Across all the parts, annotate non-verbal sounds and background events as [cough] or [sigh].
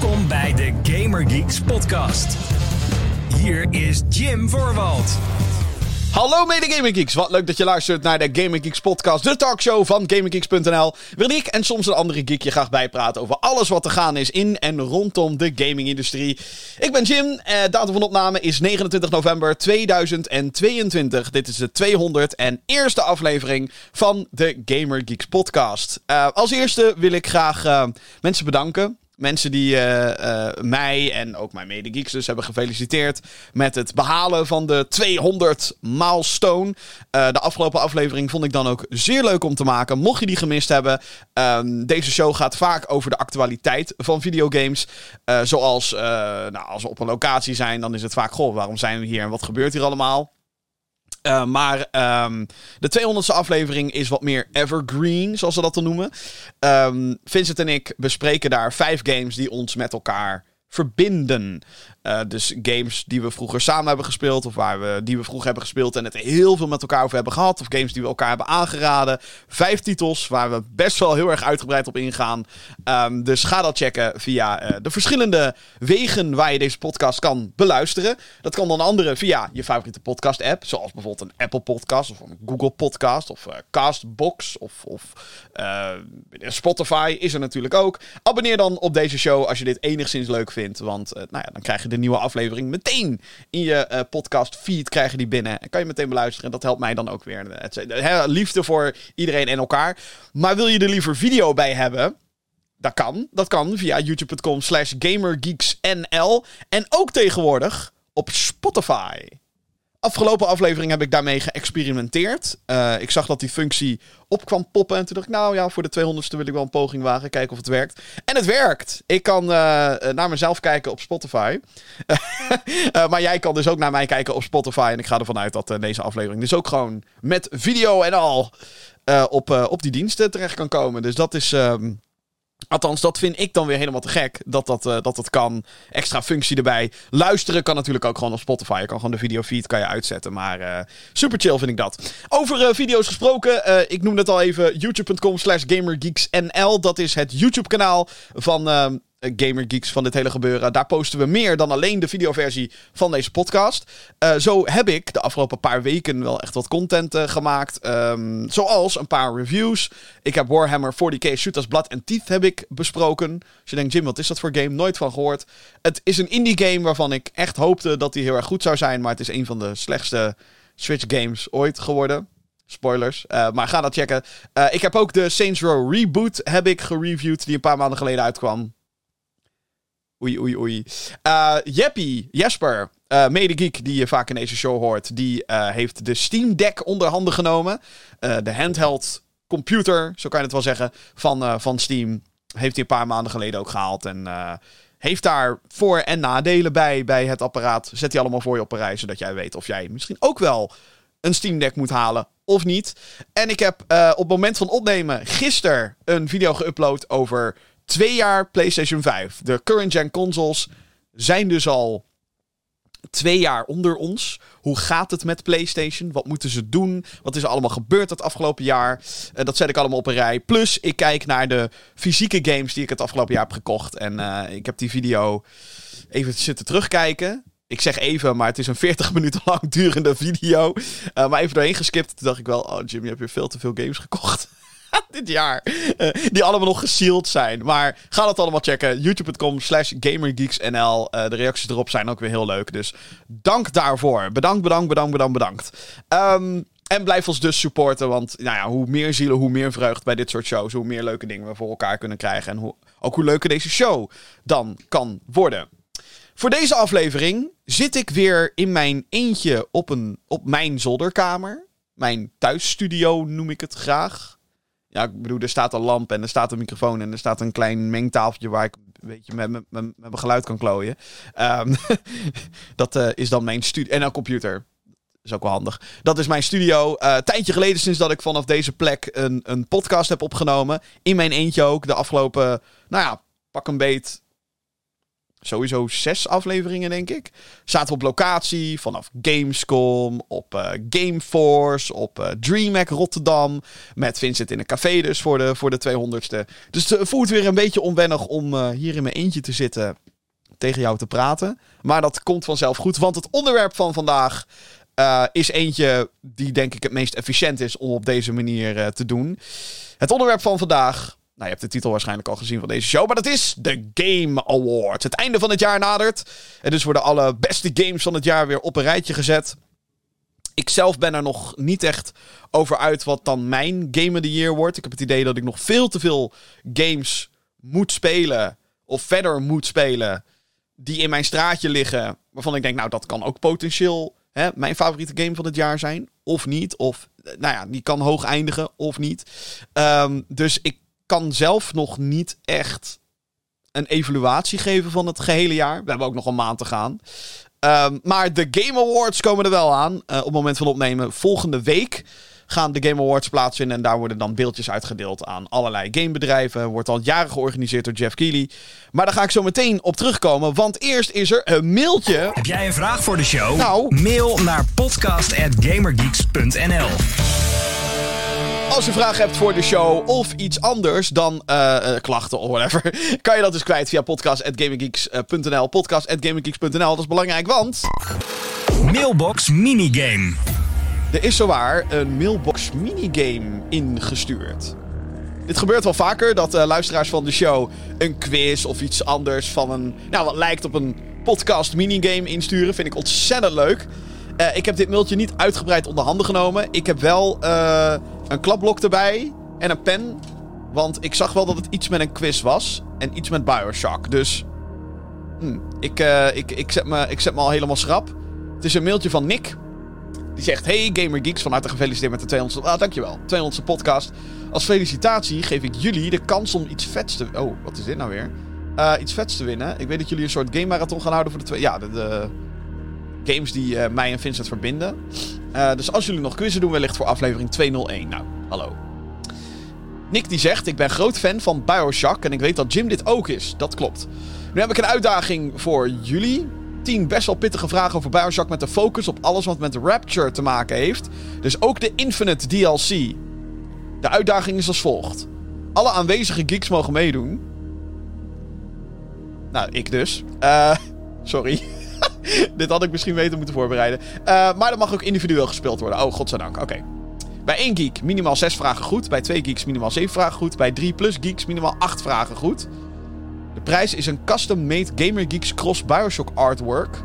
Welkom bij de Gamer Geeks podcast. Hier is Jim Voorwald. Hallo mede Gaming Geeks, wat leuk dat je luistert naar de Gaming Geeks podcast, de talkshow van GamingGeeks.nl, waarin ik en soms een andere geek je graag bijpraten over alles wat er gaan is in en rondom de gaming-industrie. Ik ben Jim, eh, datum van opname is 29 november 2022. Dit is de 201ste aflevering van de Gamer Geeks podcast. Eh, als eerste wil ik graag uh, mensen bedanken Mensen die uh, uh, mij en ook mijn mede-geeks dus hebben gefeliciteerd met het behalen van de 200 milestone. Uh, de afgelopen aflevering vond ik dan ook zeer leuk om te maken. Mocht je die gemist hebben, um, deze show gaat vaak over de actualiteit van videogames. zoals, nou, als we op een locatie zijn, dan is het vaak, goh, waarom zijn we hier en wat gebeurt hier allemaal? Uh, maar um, de 200ste aflevering is wat meer evergreen, zoals ze dat dan noemen. Um, Vincent en ik bespreken daar vijf games die ons met elkaar verbinden. Uh, dus games die we vroeger samen hebben gespeeld, of waar we, die we vroeger hebben gespeeld en het heel veel met elkaar over hebben gehad, of games die we elkaar hebben aangeraden. Vijf titels waar we best wel heel erg uitgebreid op ingaan. Um, dus ga dat checken via uh, de verschillende wegen waar je deze podcast kan beluisteren. Dat kan dan andere via je favoriete podcast-app, zoals bijvoorbeeld een Apple Podcast of een Google Podcast of uh, Castbox of, of Spotify is er natuurlijk ook. Abonneer dan op deze show als je dit enigszins leuk vindt, want nou ja, dan krijg je de nieuwe aflevering meteen in je uh, podcast feed krijgen die binnen. En kan je meteen beluisteren. En dat helpt mij dan ook weer. Het, liefde voor iedereen en elkaar. Maar wil je er liever video bij hebben? Dat kan. Dat kan via youtube.com slash gamergeeksnl. En ook tegenwoordig op Spotify. Afgelopen aflevering heb ik daarmee geëxperimenteerd. Uh, ik zag dat die functie op kwam poppen. En toen dacht ik, nou ja, voor de 200ste wil ik wel een poging wagen. Kijken of het werkt. En het werkt. Ik kan uh, naar mezelf kijken op Spotify. [laughs] maar jij kan dus ook naar mij kijken op Spotify. En ik ga ervan uit dat deze aflevering dus ook gewoon met video en al op, op die diensten terecht kan komen. Dus dat is... Um, Althans, dat vind ik dan weer helemaal te gek. Dat dat, uh, dat, dat kan. Extra functie erbij. Luisteren kan natuurlijk ook gewoon op Spotify. Je kan gewoon de videofeed kan je uitzetten. Maar uh, super chill vind ik dat. Over uh, video's gesproken. ik noemde het al even. YouTube.com slash GamerGeeksNL. Dat is het YouTube kanaal van ehm, eh, gamer geeks van dit hele gebeuren. Daar posten we meer dan alleen de videoversie van deze podcast. Uh, zo heb ik de afgelopen paar weken wel echt wat content uh, gemaakt. Um, zoals een paar reviews. Ik heb Warhammer 40k Shooters Blood and Teeth heb ik besproken. Als je denkt, Jim, wat is dat voor game? Nooit van gehoord. Het is een indie game waarvan ik echt hoopte dat die heel erg goed zou zijn. Maar het is een van de slechtste Switch games ooit geworden. Spoilers. Maar ga dat checken. Ik heb ook de Saints Row Reboot heb ik gereviewd. Die een paar maanden geleden uitkwam. Oei, oei, oei. Uh, Jeppie, Jesper, uh, mede-geek die je vaak in deze show hoort, die uh, heeft de Steam Deck onder handen genomen. de handheld computer, zo kan je het wel zeggen, van, van Steam. Heeft hij een paar maanden geleden ook gehaald. En heeft daar voor- en nadelen bij, bij het apparaat. Zet hij allemaal voor je op een rij, zodat jij weet of jij misschien ook wel een Steam Deck moet halen of niet. En ik heb op het moment van opnemen gisteren een video geüpload over twee jaar PlayStation 5. De current gen consoles zijn dus al twee jaar onder ons. Hoe gaat het met PlayStation? Wat moeten ze doen? Wat is er allemaal gebeurd het afgelopen jaar? Uh, dat zet ik allemaal op een rij. Plus, ik kijk naar de fysieke games die ik het afgelopen jaar heb gekocht. En uh, ik heb die video even zitten terugkijken. Ik zeg even, maar het is een 40 [laughs] minuten lang durende video. Uh, maar even doorheen geskipt. Toen dacht ik wel, oh Jim, je hebt weer veel te veel games gekocht. [laughs] [laughs] dit jaar. Uh, die allemaal nog gesealed zijn. Maar ga dat allemaal checken. YouTube.com slash GamerGeeksNL. Uh, de reacties erop zijn ook weer heel leuk. Dus dank daarvoor. Bedankt, bedankt, bedankt, bedankt, bedankt. Um, en blijf ons dus supporten. Want nou ja, hoe meer zielen, hoe meer vreugd bij dit soort shows. Hoe meer leuke dingen we voor elkaar kunnen krijgen. En hoe, ook hoe leuker deze show dan kan worden. Voor deze aflevering zit ik weer in mijn eentje op, een, op mijn zolderkamer. Mijn thuisstudio noem ik het graag. Ja, ik bedoel, er staat een lamp en er staat een microfoon en er staat een klein mengtafeltje waar ik een beetje met, met, met, mijn geluid kan klooien. Um, [laughs] dat uh, is dan mijn studio. En een computer. is ook wel handig. Dat is mijn studio. Uh, tijdje geleden sinds dat ik vanaf deze plek een, een podcast heb opgenomen. In mijn eentje ook. De afgelopen, nou ja, pak een beet sowieso zes afleveringen, denk ik. Zaten we op locatie vanaf Gamescom, op eh, Gameforce, op eh DreamHack Rotterdam. Met Vincent in een café dus voor de, voor de 200ste. Dus het voelt weer een beetje onwennig om eh, hier in mijn eentje te zitten tegen jou te praten. Maar dat komt vanzelf goed, want het onderwerp van vandaag is eentje die denk ik het meest efficiënt is om op deze manier te doen. Het onderwerp van vandaag. Nou, je hebt de titel waarschijnlijk al gezien van deze show. Maar dat is de Game Award. Het einde van het jaar nadert. En dus worden alle beste games van het jaar weer op een rijtje gezet. Ik zelf ben er nog niet echt over uit wat dan mijn Game of the Year wordt. Ik heb het idee dat ik nog veel te veel games moet spelen. Of verder moet spelen. Die in mijn straatje liggen. Waarvan ik denk, nou, dat kan ook potentieel hè, mijn favoriete game van het jaar zijn. Of niet. Of, eh, nou ja, die kan hoog eindigen of niet. Ehm, dus ik kan zelf nog niet echt een evaluatie geven van het gehele jaar. We hebben ook nog een maand te gaan. Ehm, maar de Game Awards komen er wel aan. eh, op het moment van opnemen. Volgende week gaan de Game Awards plaatsvinden. En daar worden dan beeldjes uitgedeeld aan allerlei gamebedrijven. Wordt al jaren georganiseerd door Jeff Keighley. Maar daar ga ik zo meteen op terugkomen. Want eerst is er een mailtje. Heb jij een vraag voor de show? Nou. Mail naar podcast.gamergeeks.nl Als je vragen hebt voor de show of iets anders dan eh, eh, klachten of whatever, [laughs] kan je dat dus kwijt via podcast.gaminggeeks.nl. Podcast.gaminggeeks.nl, dat is belangrijk, want Mailbox minigame. er is zowaar een mailbox minigame ingestuurd. Dit gebeurt wel vaker, dat eh, luisteraars van de show een quiz of iets anders van een, nou wat lijkt op een podcast minigame insturen. Vind ik ontzettend leuk. Eh, ik heb dit mailtje niet uitgebreid onder handen genomen. Ik heb wel eh, een klapblok erbij en een pen. Want ik zag wel dat het iets met een quiz was. En iets met Bioshock. Dus hm, ik, eh, ik, ik, zet me, ik zet me al helemaal schrap. Het is een mailtje van Nick. Die zegt: Hey Gamer Geeks, van harte gefeliciteerd met de 200ste. Ah, dankjewel. 200ste podcast. Als felicitatie geef ik jullie de kans om iets vets te. Oh, wat is dit nou weer? Iets vets te winnen. Ik weet dat jullie een soort game marathon gaan houden voor de twee. Ja, de games die eh, mij en Vincent verbinden. Eh, dus als jullie nog quizzen doen, wellicht voor aflevering 201. Nou, hallo. Nick die zegt: Ik ben groot fan van Bioshock en ik weet dat Jim dit ook is. Dat klopt. Nu heb ik een uitdaging voor jullie. 10 best wel pittige vragen over Bioshock met de focus op alles wat met Rapture te maken heeft. Dus ook de Infinite DLC. De uitdaging is als volgt. Alle aanwezige geeks mogen meedoen. Nou, ik dus. Eh, [laughs] sorry. [laughs] Dit had ik misschien beter moeten voorbereiden. Eh, maar dat mag ook individueel gespeeld worden. Oh, godzijdank. Oké. Bij 1 geek minimaal 6 vragen goed. Bij 2 geeks minimaal 7 vragen goed. Bij 3 plus geeks minimaal 8 vragen goed. De prijs is een custom-made Gamer Geeks Cross Bioshock artwork.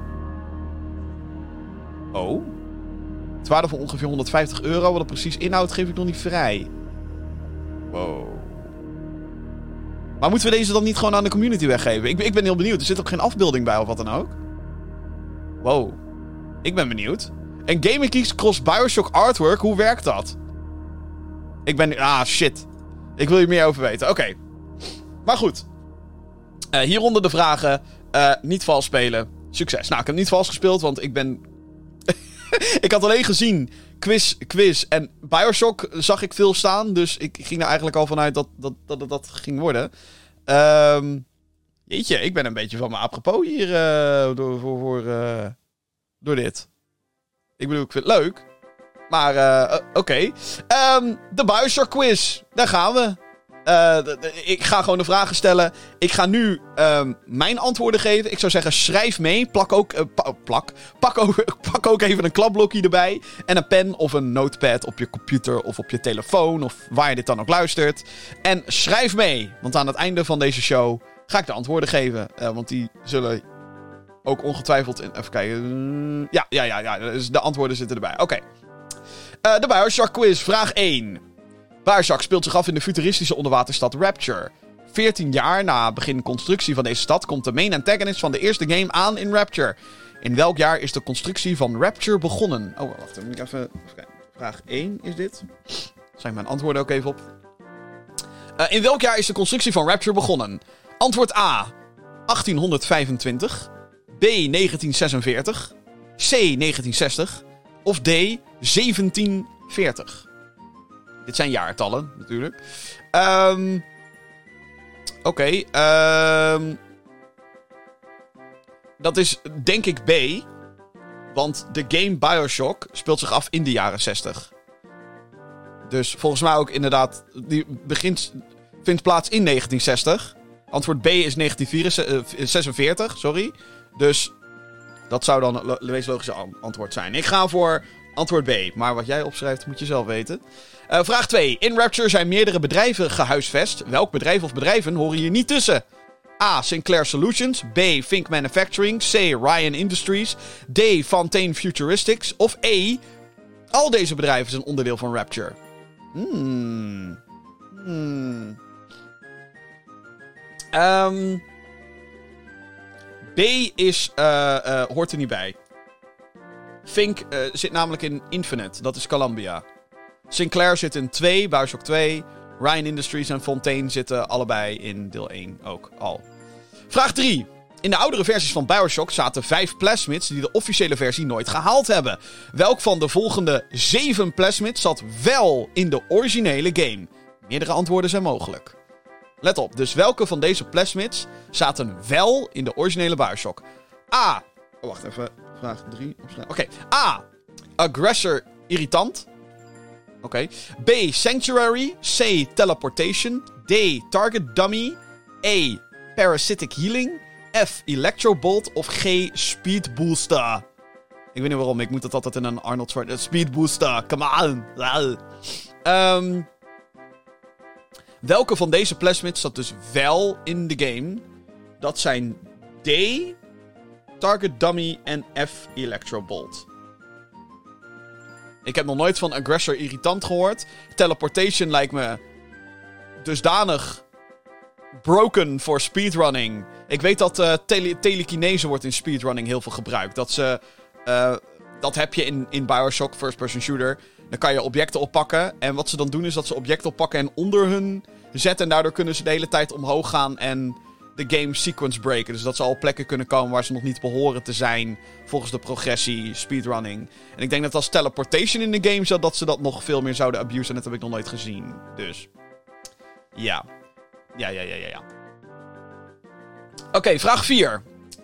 Oh. Het waarde van ongeveer 150 euro. Wat het precies inhoudt, geef ik nog niet vrij. Wow. Maar moeten we deze dan niet gewoon aan de community weggeven? Ik, ik ben heel benieuwd. Er zit ook geen afbeelding bij of wat dan ook. Wow. Ik ben benieuwd. En Gamer Geeks Cross Bioshock artwork, hoe werkt dat? Ik ben... Ah, shit. Ik wil hier meer over weten. Oké. Maar goed. Eh, hieronder de vragen. Eh, niet vals spelen. Succes. Nou, ik heb niet vals gespeeld, want ik ben... [laughs] ik had alleen gezien quiz, quiz en Bioshock zag ik veel staan. Dus ik ging er eigenlijk al vanuit dat dat, dat, dat, dat ging worden. Ehm jeetje, ik ben een beetje van mijn apropos hier eh, door, voor, voor, eh, door dit. Ik bedoel, ik vind het leuk. Maar, eh, oké. Ehm, de Bioshock quiz. Daar gaan we. Ik ga gewoon de vragen stellen. Ik ga nu ehm, mijn antwoorden geven. Ik zou zeggen, schrijf mee. Plak ook, plak. Pak, ook, [laughs] pak ook even een klapblokje erbij. En een pen of een notepad op je computer of op je telefoon. Of waar je dit dan ook luistert. En schrijf mee. Want aan het einde van deze show ga ik de antwoorden geven. Eh, want die zullen ook ongetwijfeld... In, even kijken. Ja, ja, ja, ja. Dus de antwoorden zitten erbij. Oké. Eh, de Bioshock quiz. Vraag 1. Bioshock speelt zich af in de futuristische onderwaterstad Rapture. 14 jaar na begin constructie van deze stad komt de main antagonist van de eerste game aan in Rapture. In welk jaar is de constructie van Rapture begonnen? Oh, wacht, moet even, even. Vraag 1 is dit. Zijn mijn antwoorden ook even op. Eh, in welk jaar is de constructie van Rapture begonnen? Antwoord A. 1825. B. 1946. C. 1960. Of D. 1740. Dit zijn jaartallen, natuurlijk. Ehm Oké, ehm dat is denk ik B. Want de game Bioshock speelt zich af in de jaren 60. Dus volgens mij ook inderdaad, die begint, vindt plaats in 1960. Antwoord B is 1946, sorry. Dus dat zou dan het meest logische antwoord zijn. Ik ga voor antwoord B. Maar wat jij opschrijft moet je zelf weten. Uh, vraag 2. In Rapture zijn meerdere bedrijven gehuisvest. Welk bedrijf of bedrijven horen hier niet tussen? A. Sinclair Solutions. B. Fink Manufacturing. C. Ryan Industries. D. Fontaine Futuristics. Of E. Al deze bedrijven zijn onderdeel van Rapture. Hmm. Hmm. Um, B is, uh, uh, hoort er niet bij. Fink uh, zit namelijk in Infinite. Dat is Columbia. Sinclair zit in 2, Bioshock 2. Ryan Industries en Fontaine zitten allebei in deel 1 ook al. Vraag 3. In de oudere versies van Bioshock zaten vijf plasmids die de officiële versie nooit gehaald hebben. Welk van de volgende zeven plasmids zat wel in de originele game? Meerdere antwoorden zijn mogelijk. Let op, dus welke van deze plasmids zaten wel in de originele Bioshock? A. Oh, wacht even. Vraag 3. Oké. A. Aggressor irritant. Oké. B. Sanctuary. C. Teleportation. D. Target dummy. E. Parasitic healing. F. Electrobolt. Of G. Speed booster. Ik weet niet waarom, ik moet dat altijd in een Arnold Schwarzenegger... Speed booster, come on. Um, welke van deze plasmids zat dus wel in de game? Dat zijn D. Target Dummy en F. Electrobolt. Ik heb nog nooit van Aggressor Irritant gehoord. Teleportation lijkt me dusdanig broken voor speedrunning. Ik weet dat uh, tele telekinese wordt in speedrunning heel veel gebruikt. Dat, ze, uh, dat heb je in, in Bioshock, first person shooter. Dan kan je objecten oppakken. En wat ze dan doen is dat ze objecten oppakken en onder hun zetten. En daardoor kunnen ze de hele tijd omhoog gaan en de game sequence breken. Dus dat ze al plekken kunnen komen waar ze nog niet behoren te zijn. Volgens de progressie, speedrunning. En ik denk dat als teleportation in de game zat, dat ze dat nog veel meer zouden abusen. En dat heb ik nog nooit gezien. Dus. Ja. Ja, ja, ja, ja, ja. Oké, vraag 4.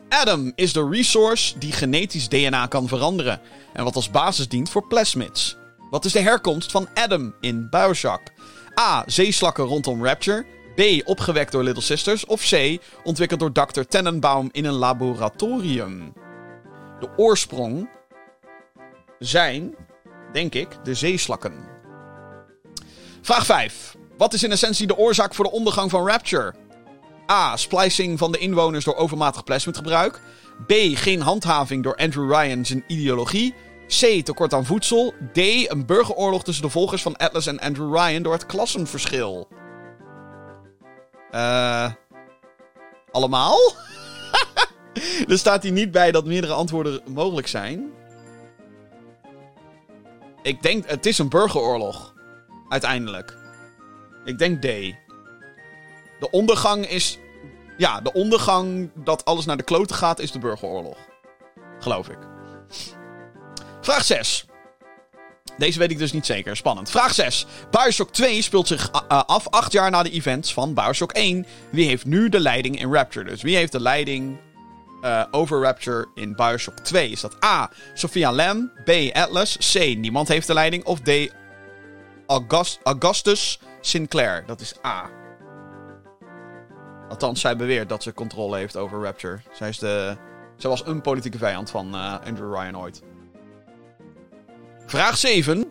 Adam is de resource die genetisch DNA kan veranderen. En wat als basis dient voor plasmids. Wat is de herkomst van Adam in Bioshock? A. Zeeslakken rondom Rapture. B. Opgewekt door Little Sisters. Of C. Ontwikkeld door Dr. Tenenbaum in een laboratorium. De oorsprong zijn, denk ik, de zeeslakken. Vraag 5. Wat is in essentie de oorzaak voor de ondergang van Rapture? A. Splicing van de inwoners door overmatig plasmidgebruik. B. Geen handhaving door Andrew Ryan zijn ideologie. C. Tekort aan voedsel. D. Een burgeroorlog tussen de volgers van Atlas en Andrew Ryan door het klassenverschil. Eh. allemaal? [laughs] er staat hier niet bij dat meerdere antwoorden mogelijk zijn. Ik denk, het is een burgeroorlog. Uiteindelijk. Ik denk D. De ondergang is. Ja, de ondergang dat alles naar de kloten gaat, is de burgeroorlog. Geloof ik. Vraag 6. Deze weet ik dus niet zeker. Spannend. Vraag 6. Bioshock 2 speelt zich uh, af acht jaar na de events van Bioshock 1. Wie heeft nu de leiding in Rapture? Dus wie heeft de leiding uh, over Rapture in Bioshock 2? Is dat A. Sophia Lam? B. Atlas? C. Niemand heeft de leiding? Of D. August Augustus Sinclair? Dat is A. Althans, zij beweert dat ze controle heeft over Rapture. Zij, is de, zij was een politieke vijand van Andrew Ryan ooit. Vraag 7.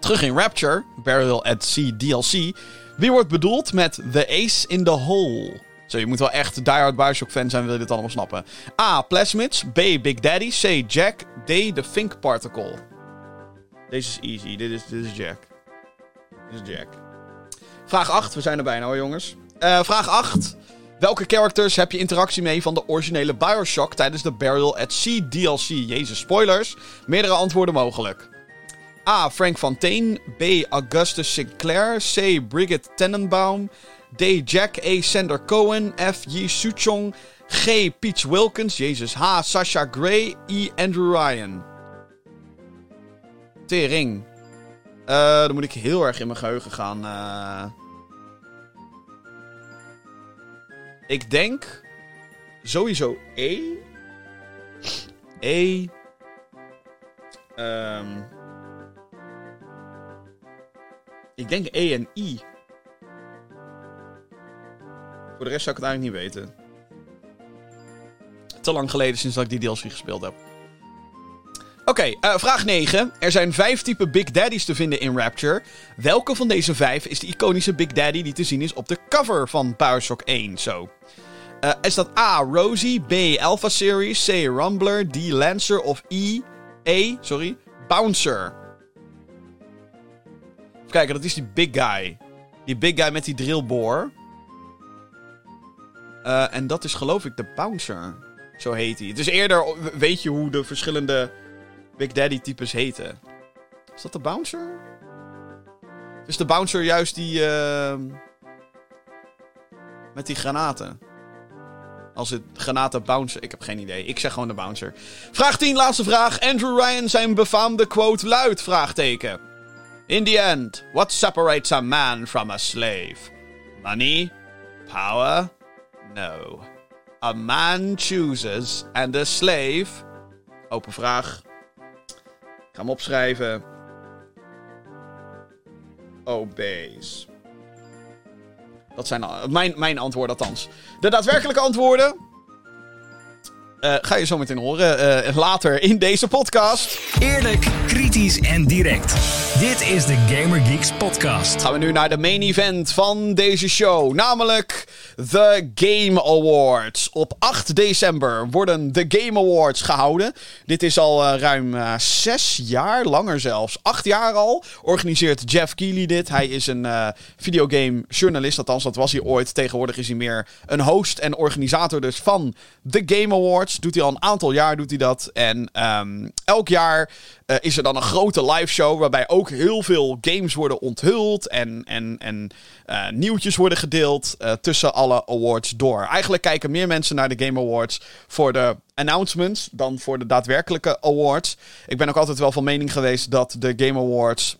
Terug in Rapture, Burial at Sea DLC. Wie wordt bedoeld met The Ace in the Hole? Zo, je moet wel echt diehard Bioshock fan zijn, wil je dit allemaal snappen. A. Plasmids. B. Big Daddy. C. Jack. D. The Fink Particle. Deze is easy. Dit is, dit is Jack. Dit is Jack. Vraag 8. We zijn er bijna hoor, jongens. Uh, vraag 8. Welke characters heb je interactie mee van de originele Bioshock tijdens de Burial at Sea DLC? Jezus, spoilers. Meerdere antwoorden mogelijk. A. Frank Fontaine. B. Augustus Sinclair. C. Brigitte Tenenbaum. D. Jack A. Sander Cohen. F. Yi Suchong. G. Peach Wilkins. Jezus. H. Sasha Gray. I. Andrew Ryan. Tering. Uh, dan moet ik heel erg in mijn geheugen gaan. Uh... Ik denk sowieso E. E. Ehm ik denk E en I. Voor de rest zou ik het eigenlijk niet weten. Te lang geleden sinds dat ik die DLC gespeeld heb. Oké, eh, vraag 9. Er zijn vijf typen Big Daddies te vinden in Rapture. Welke van deze vijf is de iconische Big Daddy die te zien is op de cover van Bioshock 1? Zo. Eh, is dat A. Rosie, B. Alpha Series, C. Rumbler, D. Lancer of E. E. Sorry. Bouncer. Even kijken, dat is die big guy. Die big guy met die drillboor. Uh, en dat is geloof ik de Bouncer. Zo heet hij. Dus eerder weet je hoe de verschillende Big Daddy types heten. Is dat de Bouncer? Is de Bouncer juist die... Uh, met die granaten? Als het granaten bouncer. Ik heb geen idee. Ik zeg gewoon de bouncer. Vraag 10, laatste vraag. Andrew Ryan zijn befaamde quote luidt? Vraagteken. In the end, what separates a man from a slave? Money? Power? No. A man chooses and a slave. Open vraag. Ga hem opschrijven. Obeys. Dat zijn mijn, mijn antwoorden althans. De daadwerkelijke antwoorden. Uh, ga je zo meteen horen uh, later in deze podcast. Eerlijk, kritisch en direct. Dit is de Gamer Geeks podcast. Gaan we nu naar de main event van deze show, namelijk de Game Awards. Op 8 december worden de Game Awards gehouden. Dit is al uh, ruim uh, zes jaar, langer zelfs. Acht jaar al organiseert Jeff Keighley dit. Hij is een uh, videogame journalist, althans dat was hij ooit. Tegenwoordig is hij meer een host en organisator dus van de Game Awards. Doet hij al een aantal jaar doet hij dat. En um, elk jaar is er dan een grote live show waarbij ook heel veel games worden onthuld en, en, en uh, nieuwtjes worden gedeeld uh, tussen alle awards door. Eigenlijk kijken meer mensen naar de Game Awards voor de announcements dan voor de daadwerkelijke awards. Ik ben ook altijd wel van mening geweest dat de Game Awards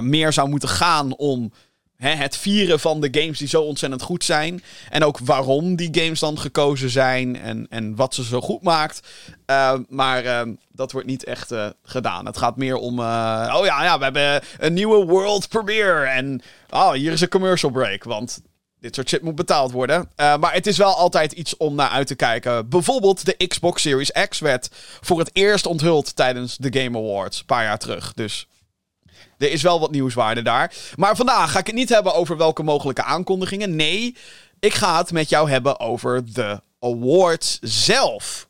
meer zou moeten gaan om Hè, het vieren van de games die zo ontzettend goed zijn. En ook waarom die games dan gekozen zijn. En, en wat ze zo goed maakt. Uh, maar uh, dat wordt niet echt uh, gedaan. Het gaat meer om. oh ja, ja, we hebben een nieuwe world premiere. En oh, hier is een commercial break. Want dit soort shit moet betaald worden. maar het is wel altijd iets om naar uit te kijken. Bijvoorbeeld de Xbox Series X werd voor het eerst onthuld tijdens de Game Awards. Een paar jaar terug. Dus er is wel wat nieuwswaarde daar. Maar vandaag ga ik het niet hebben over welke mogelijke aankondigingen. Nee, ik ga het met jou hebben over de awards zelf.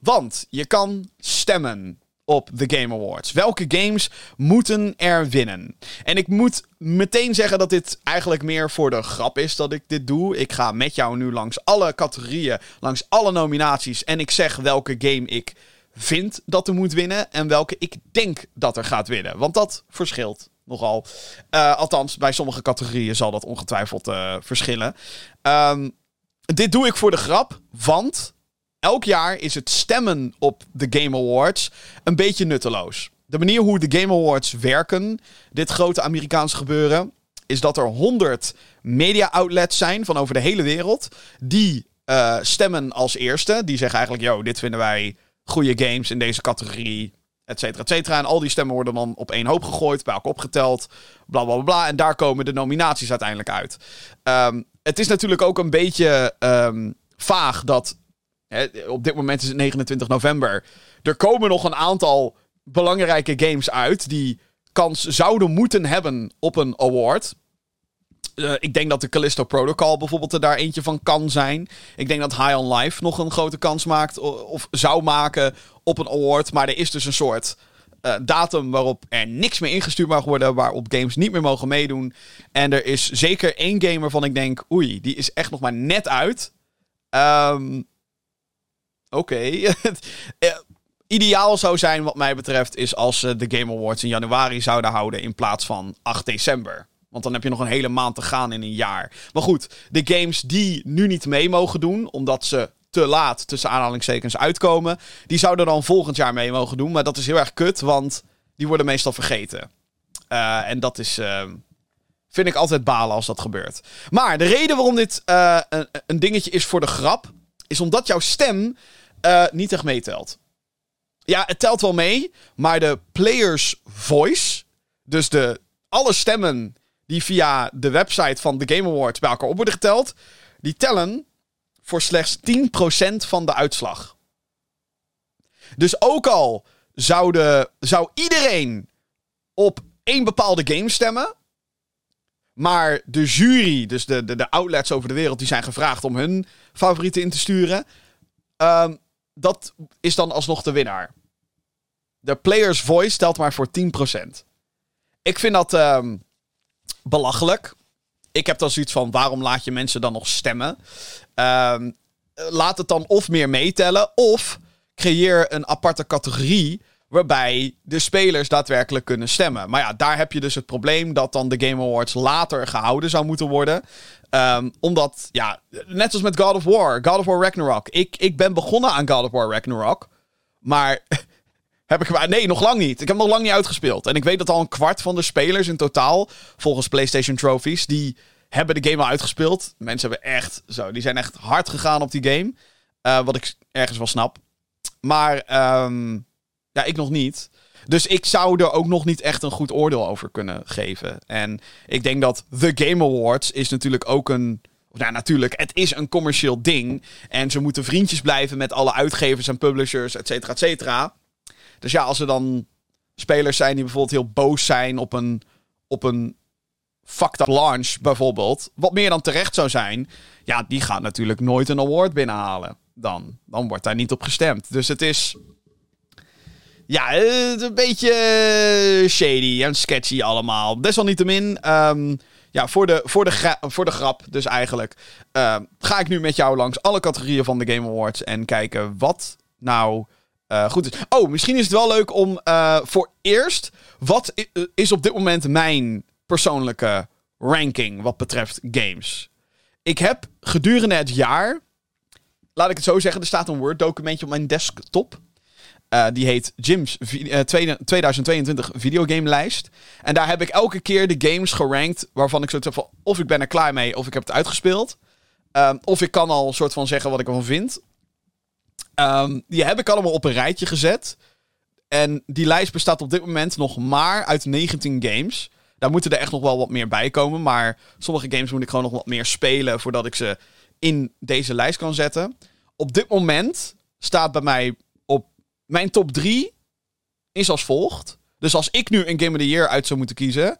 Want je kan stemmen op de Game Awards. Welke games moeten er winnen? En ik moet meteen zeggen dat dit eigenlijk meer voor de grap is dat ik dit doe. Ik ga met jou nu langs alle categorieën, langs alle nominaties en ik zeg welke game ik vind dat er moet winnen en welke ik denk dat er gaat winnen. Want dat verschilt nogal. Uh, althans, bij sommige categorieën zal dat ongetwijfeld uh, verschillen. Um, dit doe ik voor de grap, want elk jaar is het stemmen op de Game Awards een beetje nutteloos. De manier hoe de Game Awards werken, dit grote Amerikaanse gebeuren, is dat er 100 media outlets zijn van over de hele wereld die uh, stemmen als eerste. Die zeggen eigenlijk, yo, dit vinden wij goede games in deze categorie, et cetera, et cetera. En al die stemmen worden dan op één hoop gegooid, bij elkaar opgeteld, bla bla bla. En daar komen de nominaties uiteindelijk uit. Um, het is natuurlijk ook een beetje um, vaag dat. Hè, op dit moment is het 29 november. Er komen nog een aantal belangrijke games uit die kans zouden moeten hebben op een award. Uh, ik denk dat de Callisto Protocol bijvoorbeeld er daar eentje van kan zijn. Ik denk dat High on Life nog een grote kans maakt of zou maken op een award. Maar er is dus een soort uh, datum waarop er niks meer ingestuurd mag worden. Waarop games niet meer mogen meedoen. En er is zeker één game waarvan ik denk... Oei, die is echt nog maar net uit. Um, Oké. Okay. [laughs] ideaal zou zijn wat mij betreft... is als ze de Game Awards in januari zouden houden... in plaats van 8 december. Want dan heb je nog een hele maand te gaan in een jaar. Maar goed, de games die nu niet mee mogen doen, omdat ze te laat tussen aanhalingstekens uitkomen, die zouden dan volgend jaar mee mogen doen. Maar dat is heel erg kut, want die worden meestal vergeten. Uh, en dat is uh, vind ik altijd balen als dat gebeurt. Maar de reden waarom dit uh, een, dingetje is voor de grap, is omdat jouw stem uh, niet echt meetelt. Ja, het telt wel mee, maar de player's voice, dus de, alle stemmen die via de website van de Game Awards bij elkaar op worden geteld, die tellen voor slechts 10% van de uitslag. Dus ook al zou, de, zou iedereen op één bepaalde game stemmen, maar de jury, dus de, de, de outlets over de wereld, die zijn gevraagd om hun favorieten in te sturen. Um, dat is dan alsnog de winnaar. De player's voice telt maar voor 10%. Ik vind dat um, belachelijk. Ik heb dan zoiets van: waarom laat je mensen dan nog stemmen? Um, laat het dan of meer meetellen, of creëer een aparte categorie waarbij de spelers daadwerkelijk kunnen stemmen. Maar ja, daar heb je dus het probleem dat dan de Game Awards later gehouden zou moeten worden. Um, omdat, ja, net als met God of War, God of War Ragnarok. Ik, ik ben begonnen aan God of War Ragnarok, maar heb ik nee, nog lang niet. Ik heb nog lang niet uitgespeeld. En ik weet dat al een kwart van de spelers in totaal, volgens PlayStation Trophies, die hebben de game al uitgespeeld. Mensen hebben echt, zo, die zijn echt hard gegaan op die game. Uh, wat ik ergens wel snap. Maar um, ja, ik nog niet. Dus ik zou er ook nog niet echt een goed oordeel over kunnen geven. En ik denk dat The Game Awards is natuurlijk ook een. Nou, natuurlijk, het is een commercieel ding. En ze moeten vriendjes blijven met alle uitgevers en publishers, et cetera, et cetera. Dus ja, als er dan spelers zijn die bijvoorbeeld heel boos zijn op een, op een fucked up launch, bijvoorbeeld. Wat meer dan terecht zou zijn. Ja, die gaat natuurlijk nooit een award binnenhalen. Dan, dan wordt daar niet op gestemd. Dus het is ja, een beetje shady en sketchy allemaal. Desalniettemin, um, ja, voor de, voor, de voor de grap dus eigenlijk... Uh, ga ik nu met jou langs alle categorieën van de Game Awards... en kijken wat nou uh, goed. Oh, misschien is het wel leuk om uh, voor eerst... wat is op dit moment mijn persoonlijke ranking wat betreft games? Ik heb gedurende het jaar... Laat ik het zo zeggen, er staat een Word-documentje op mijn desktop... Die heet Jim's uh, 2022 videogame lijst. En daar heb ik elke keer de games gerankt waarvan ik soort van of ik ben er klaar mee of ik heb het uitgespeeld. Um, of ik kan al soort van zeggen wat ik ervan vind. Um, die heb ik allemaal op een rijtje gezet. En die lijst bestaat op dit moment nog maar uit 19 games. Daar moeten er echt nog wel wat meer bij komen. Maar sommige games moet ik gewoon nog wat meer spelen voordat ik ze in deze lijst kan zetten. Op dit moment staat bij mij mijn top 3 is als volgt. Dus als ik nu een Game of the Year uit zou moeten kiezen,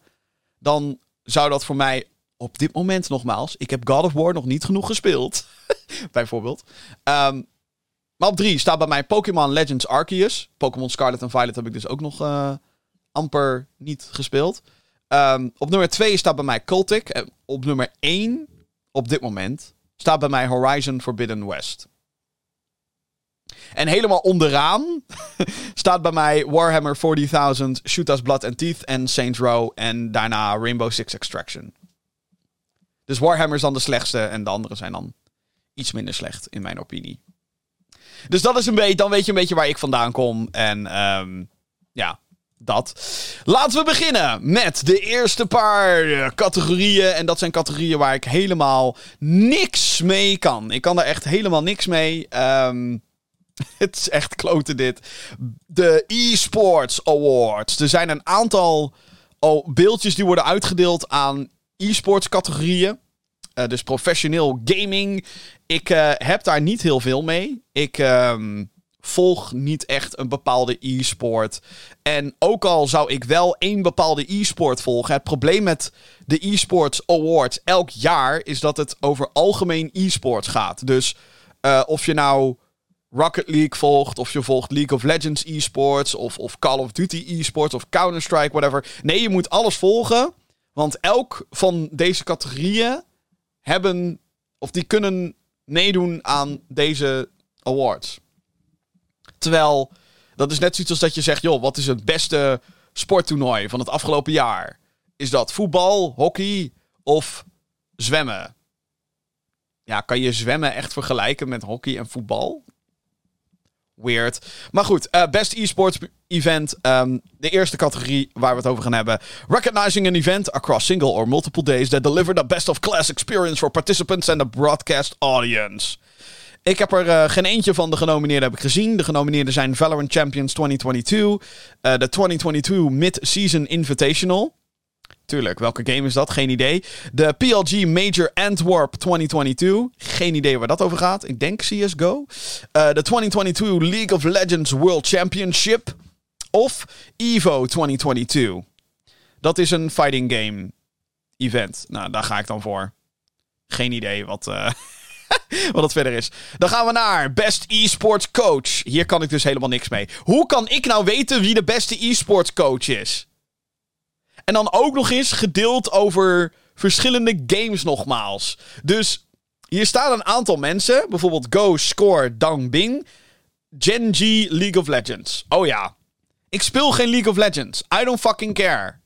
dan zou dat voor mij op dit moment nogmaals. Ik heb God of War nog niet genoeg gespeeld. [laughs] bijvoorbeeld. Um, op 3 staat bij mij Pokémon Legends Arceus. Pokémon Scarlet en Violet heb ik dus ook nog uh, amper niet gespeeld. Um, op nummer 2 staat bij mij Cultic. En op nummer 1 op dit moment staat bij mij Horizon Forbidden West. En helemaal onderaan [laughs] staat bij mij Warhammer 40.000, Shoot Us Blood and Teeth en Saints Row. En daarna Rainbow Six Extraction. Dus Warhammer is dan de slechtste en de andere zijn dan iets minder slecht, in mijn opinie. Dus dat is een beetje, dan weet je een beetje waar ik vandaan kom. En um, ja, dat. Laten we beginnen met de eerste paar eh, categorieën. En dat zijn categorieën waar ik helemaal niks mee kan. Ik kan daar echt helemaal niks mee. Um, [laughs] Het is echt kloten dit. De eSports Awards. Er zijn een aantal beeldjes die worden uitgedeeld aan e-sports categorieën. Uh, dus professioneel gaming. Ik uh, heb daar niet heel veel mee. Ik um, volg niet echt een bepaalde e-sport. En ook al zou ik wel één bepaalde e-sport volgen. Het probleem met de eSports Awards elk jaar is dat het over algemeen e-sports gaat. Dus uh, of je nou Rocket League volgt, of je volgt League of Legends esports, of, of Call of Duty esports, of Counter-Strike, whatever. Nee, je moet alles volgen, want elk van deze categorieën hebben, of die kunnen meedoen aan deze awards. Terwijl, dat is net zoiets als dat je zegt, joh, wat is het beste sporttoernooi van het afgelopen jaar? Is dat voetbal, hockey of zwemmen? Ja, kan je zwemmen echt vergelijken met hockey en voetbal? Weird. Maar goed, uh, best esports event. Um, de eerste categorie waar we het over gaan hebben. Recognizing an event across single or multiple days that deliver the best of class experience for participants and the broadcast audience. Ik heb er uh, geen eentje van de genomineerden heb ik gezien. De genomineerden zijn Valorant Champions 2022, uh, de 2022 Mid-Season Invitational. Tuurlijk, welke game is dat? Geen idee. De PLG Major Antwerp 2022. Geen idee waar dat over gaat. Ik denk CSGO. Uh, de 2022 League of Legends World Championship. Of EVO 2022. Dat is een fighting game event. Nou, daar ga ik dan voor. Geen idee wat, uh, [laughs] wat het verder is. Dan gaan we naar Best Esports Coach. Hier kan ik dus helemaal niks mee. Hoe kan ik nou weten wie de beste esports coach is? En dan ook nog eens gedeeld over verschillende games nogmaals. Dus hier staan een aantal mensen. Bijvoorbeeld Go, Score, Dang Bing. Genji, League of Legends. Oh ja. Ik speel geen League of Legends. I don't fucking care.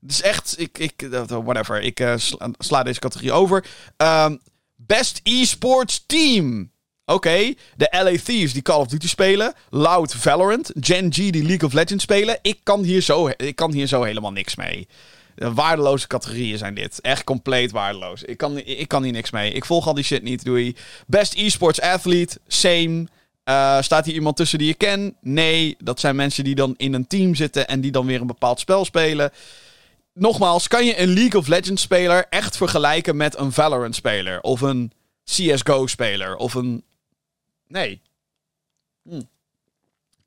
Het is echt... Ik, ik, whatever. Ik uh, sla, deze categorie over. Um, best esports team. Oké, de LA Thieves die Call of Duty spelen. Loud Valorant. Gen G die League of Legends spelen. Ik kan hier zo, ik kan hier zo helemaal niks mee. Waardeloze categorieën zijn dit. Echt compleet waardeloos. Ik kan, ik kan hier niks mee. Ik volg al die shit niet, doei. Best esports athlete. Same. Uh, staat hier iemand tussen die je ken? Nee. Dat zijn mensen die dan in een team zitten en die dan weer een bepaald spel spelen. Nogmaals, kan je een League of Legends speler echt vergelijken met een Valorant speler? Of een CSGO speler? Of een Nee. Hm.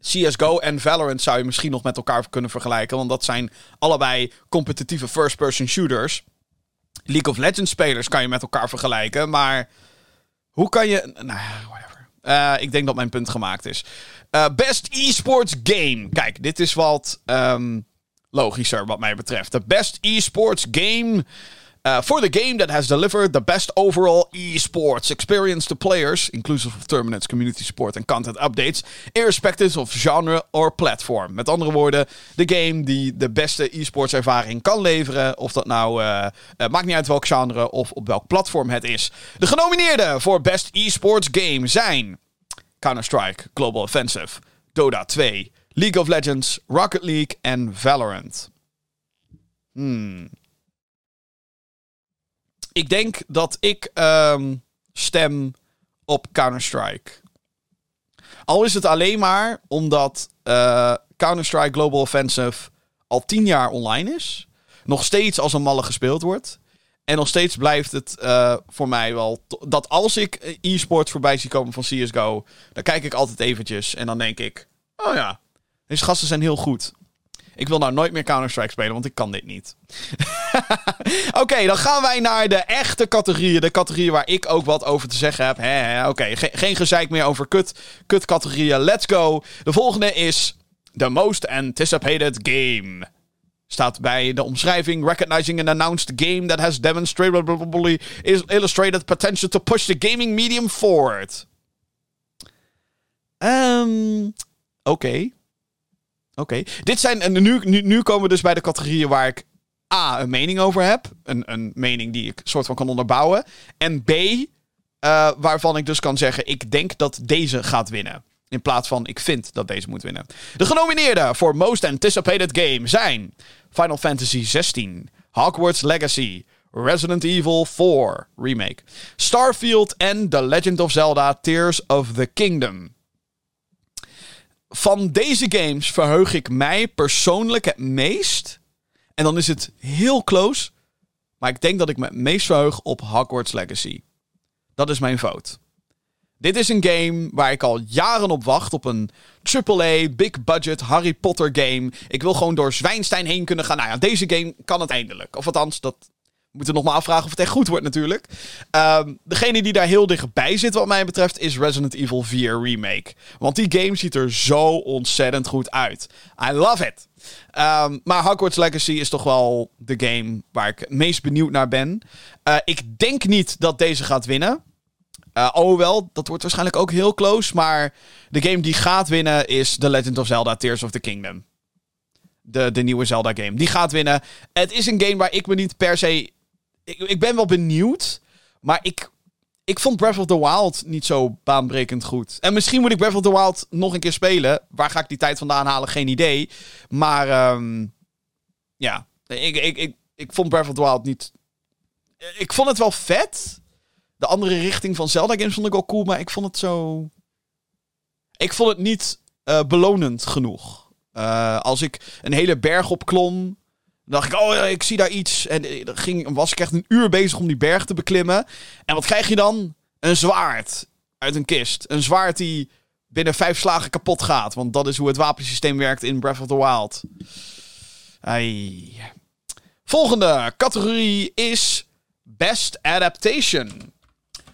CSGO en Valorant zou je misschien nog met elkaar kunnen vergelijken. Want dat zijn allebei competitieve first-person shooters. League of Legends spelers kan je met elkaar vergelijken. Maar hoe kan je. Nou, whatever. Uh, ik denk dat mijn punt gemaakt is. Uh, best esports game. Kijk, dit is wat um, logischer wat mij betreft. De best esports game uh, for the game that has delivered the best overall esports experience to players, inclusive of terminates, community support en content updates, irrespective of genre or platform. Met andere woorden, de game die de beste esports ervaring kan leveren. Of dat nou, uh, uh, maakt niet uit welk genre of op welk platform het is. De genomineerden voor Best Esports Game zijn Counter-Strike Global Offensive, Dota 2, League of Legends, Rocket League en Valorant. Hmm. Ik denk dat ik um, stem op Counter-Strike. Al is het alleen maar omdat uh, Counter-Strike Global Offensive al tien jaar online is. Nog steeds als een malle gespeeld wordt. En nog steeds blijft het uh, voor mij wel... Dat als ik e-sport voorbij zie komen van CSGO... dan kijk ik altijd eventjes en dan denk ik... Oh ja, deze gasten zijn heel goed. Ik wil nou nooit meer Counter-Strike spelen, want ik kan dit niet. [laughs] Oké, dan gaan wij naar de echte categorieën. De categorieën waar ik ook wat over te zeggen heb. Oké, geen gezeik meer over kut, kut categorieën. Let's go. De volgende is The Most Anticipated Game. Staat bij de omschrijving: Recognizing an announced game that has demonstrably illustrated potential to push the gaming medium forward. Um, Oké. Oké. Dit zijn. En nu, nu, nu komen we dus bij de categorieën waar ik A. een mening over heb. Een, een mening die ik soort van kan onderbouwen. En B. Uh, waarvan ik dus kan zeggen: ik denk dat deze gaat winnen. In plaats van ik vind dat deze moet winnen. De genomineerden voor Most Anticipated Game zijn Final Fantasy XVI, Hogwarts Legacy, Resident Evil 4 Remake, Starfield en The Legend of Zelda Tears of the Kingdom van deze games verheug ik mij persoonlijk het meest. En dan is het heel close. Maar ik denk dat ik me het meest verheug op Hogwarts Legacy. Dat is mijn vote. Dit is een game waar ik al jaren op wacht. Op een AAA, big budget Harry Potter game. Ik wil gewoon door Zwijnstein heen kunnen gaan. Nou ja, deze game kan het eindelijk. Of althans, dat moeten nog maar afvragen of het echt goed wordt natuurlijk. Um, degene die daar heel dichtbij zit wat mij betreft is Resident Evil 4 Remake. Want die game ziet er zo ontzettend goed uit. I love it. Um, maar Hogwarts Legacy is toch wel de game waar ik het meest benieuwd naar ben. Uh, ik denk niet dat deze gaat winnen. Uh, alhoewel, dat wordt waarschijnlijk ook heel close. Maar de game die gaat winnen is The Legend of Zelda Tears of the Kingdom. De, de nieuwe Zelda game. Die gaat winnen. Het is een game waar ik me niet per se ik, ik ben wel benieuwd. Maar ik, ik vond Breath of the Wild niet zo baanbrekend goed. En misschien moet ik Breath of the Wild nog een keer spelen. Waar ga ik die tijd vandaan halen? Geen idee. Maar ehm, ja, ik, ik, ik, ik vond Breath of the Wild niet... Ik vond het wel vet. De andere richting van Zelda games vond ik ook cool, maar ik vond het zo... Ik vond het niet uh, belonend genoeg. Uh, als ik een hele berg opklom, dan dacht ik, oh, ik zie daar iets. En eh, ging, was ik echt een uur bezig om die berg te beklimmen. En wat krijg je dan? Een zwaard uit een kist. Een zwaard die binnen vijf slagen kapot gaat. Want dat is hoe het wapensysteem werkt in Breath of the Wild. Ai. Volgende categorie is Best Adaptation.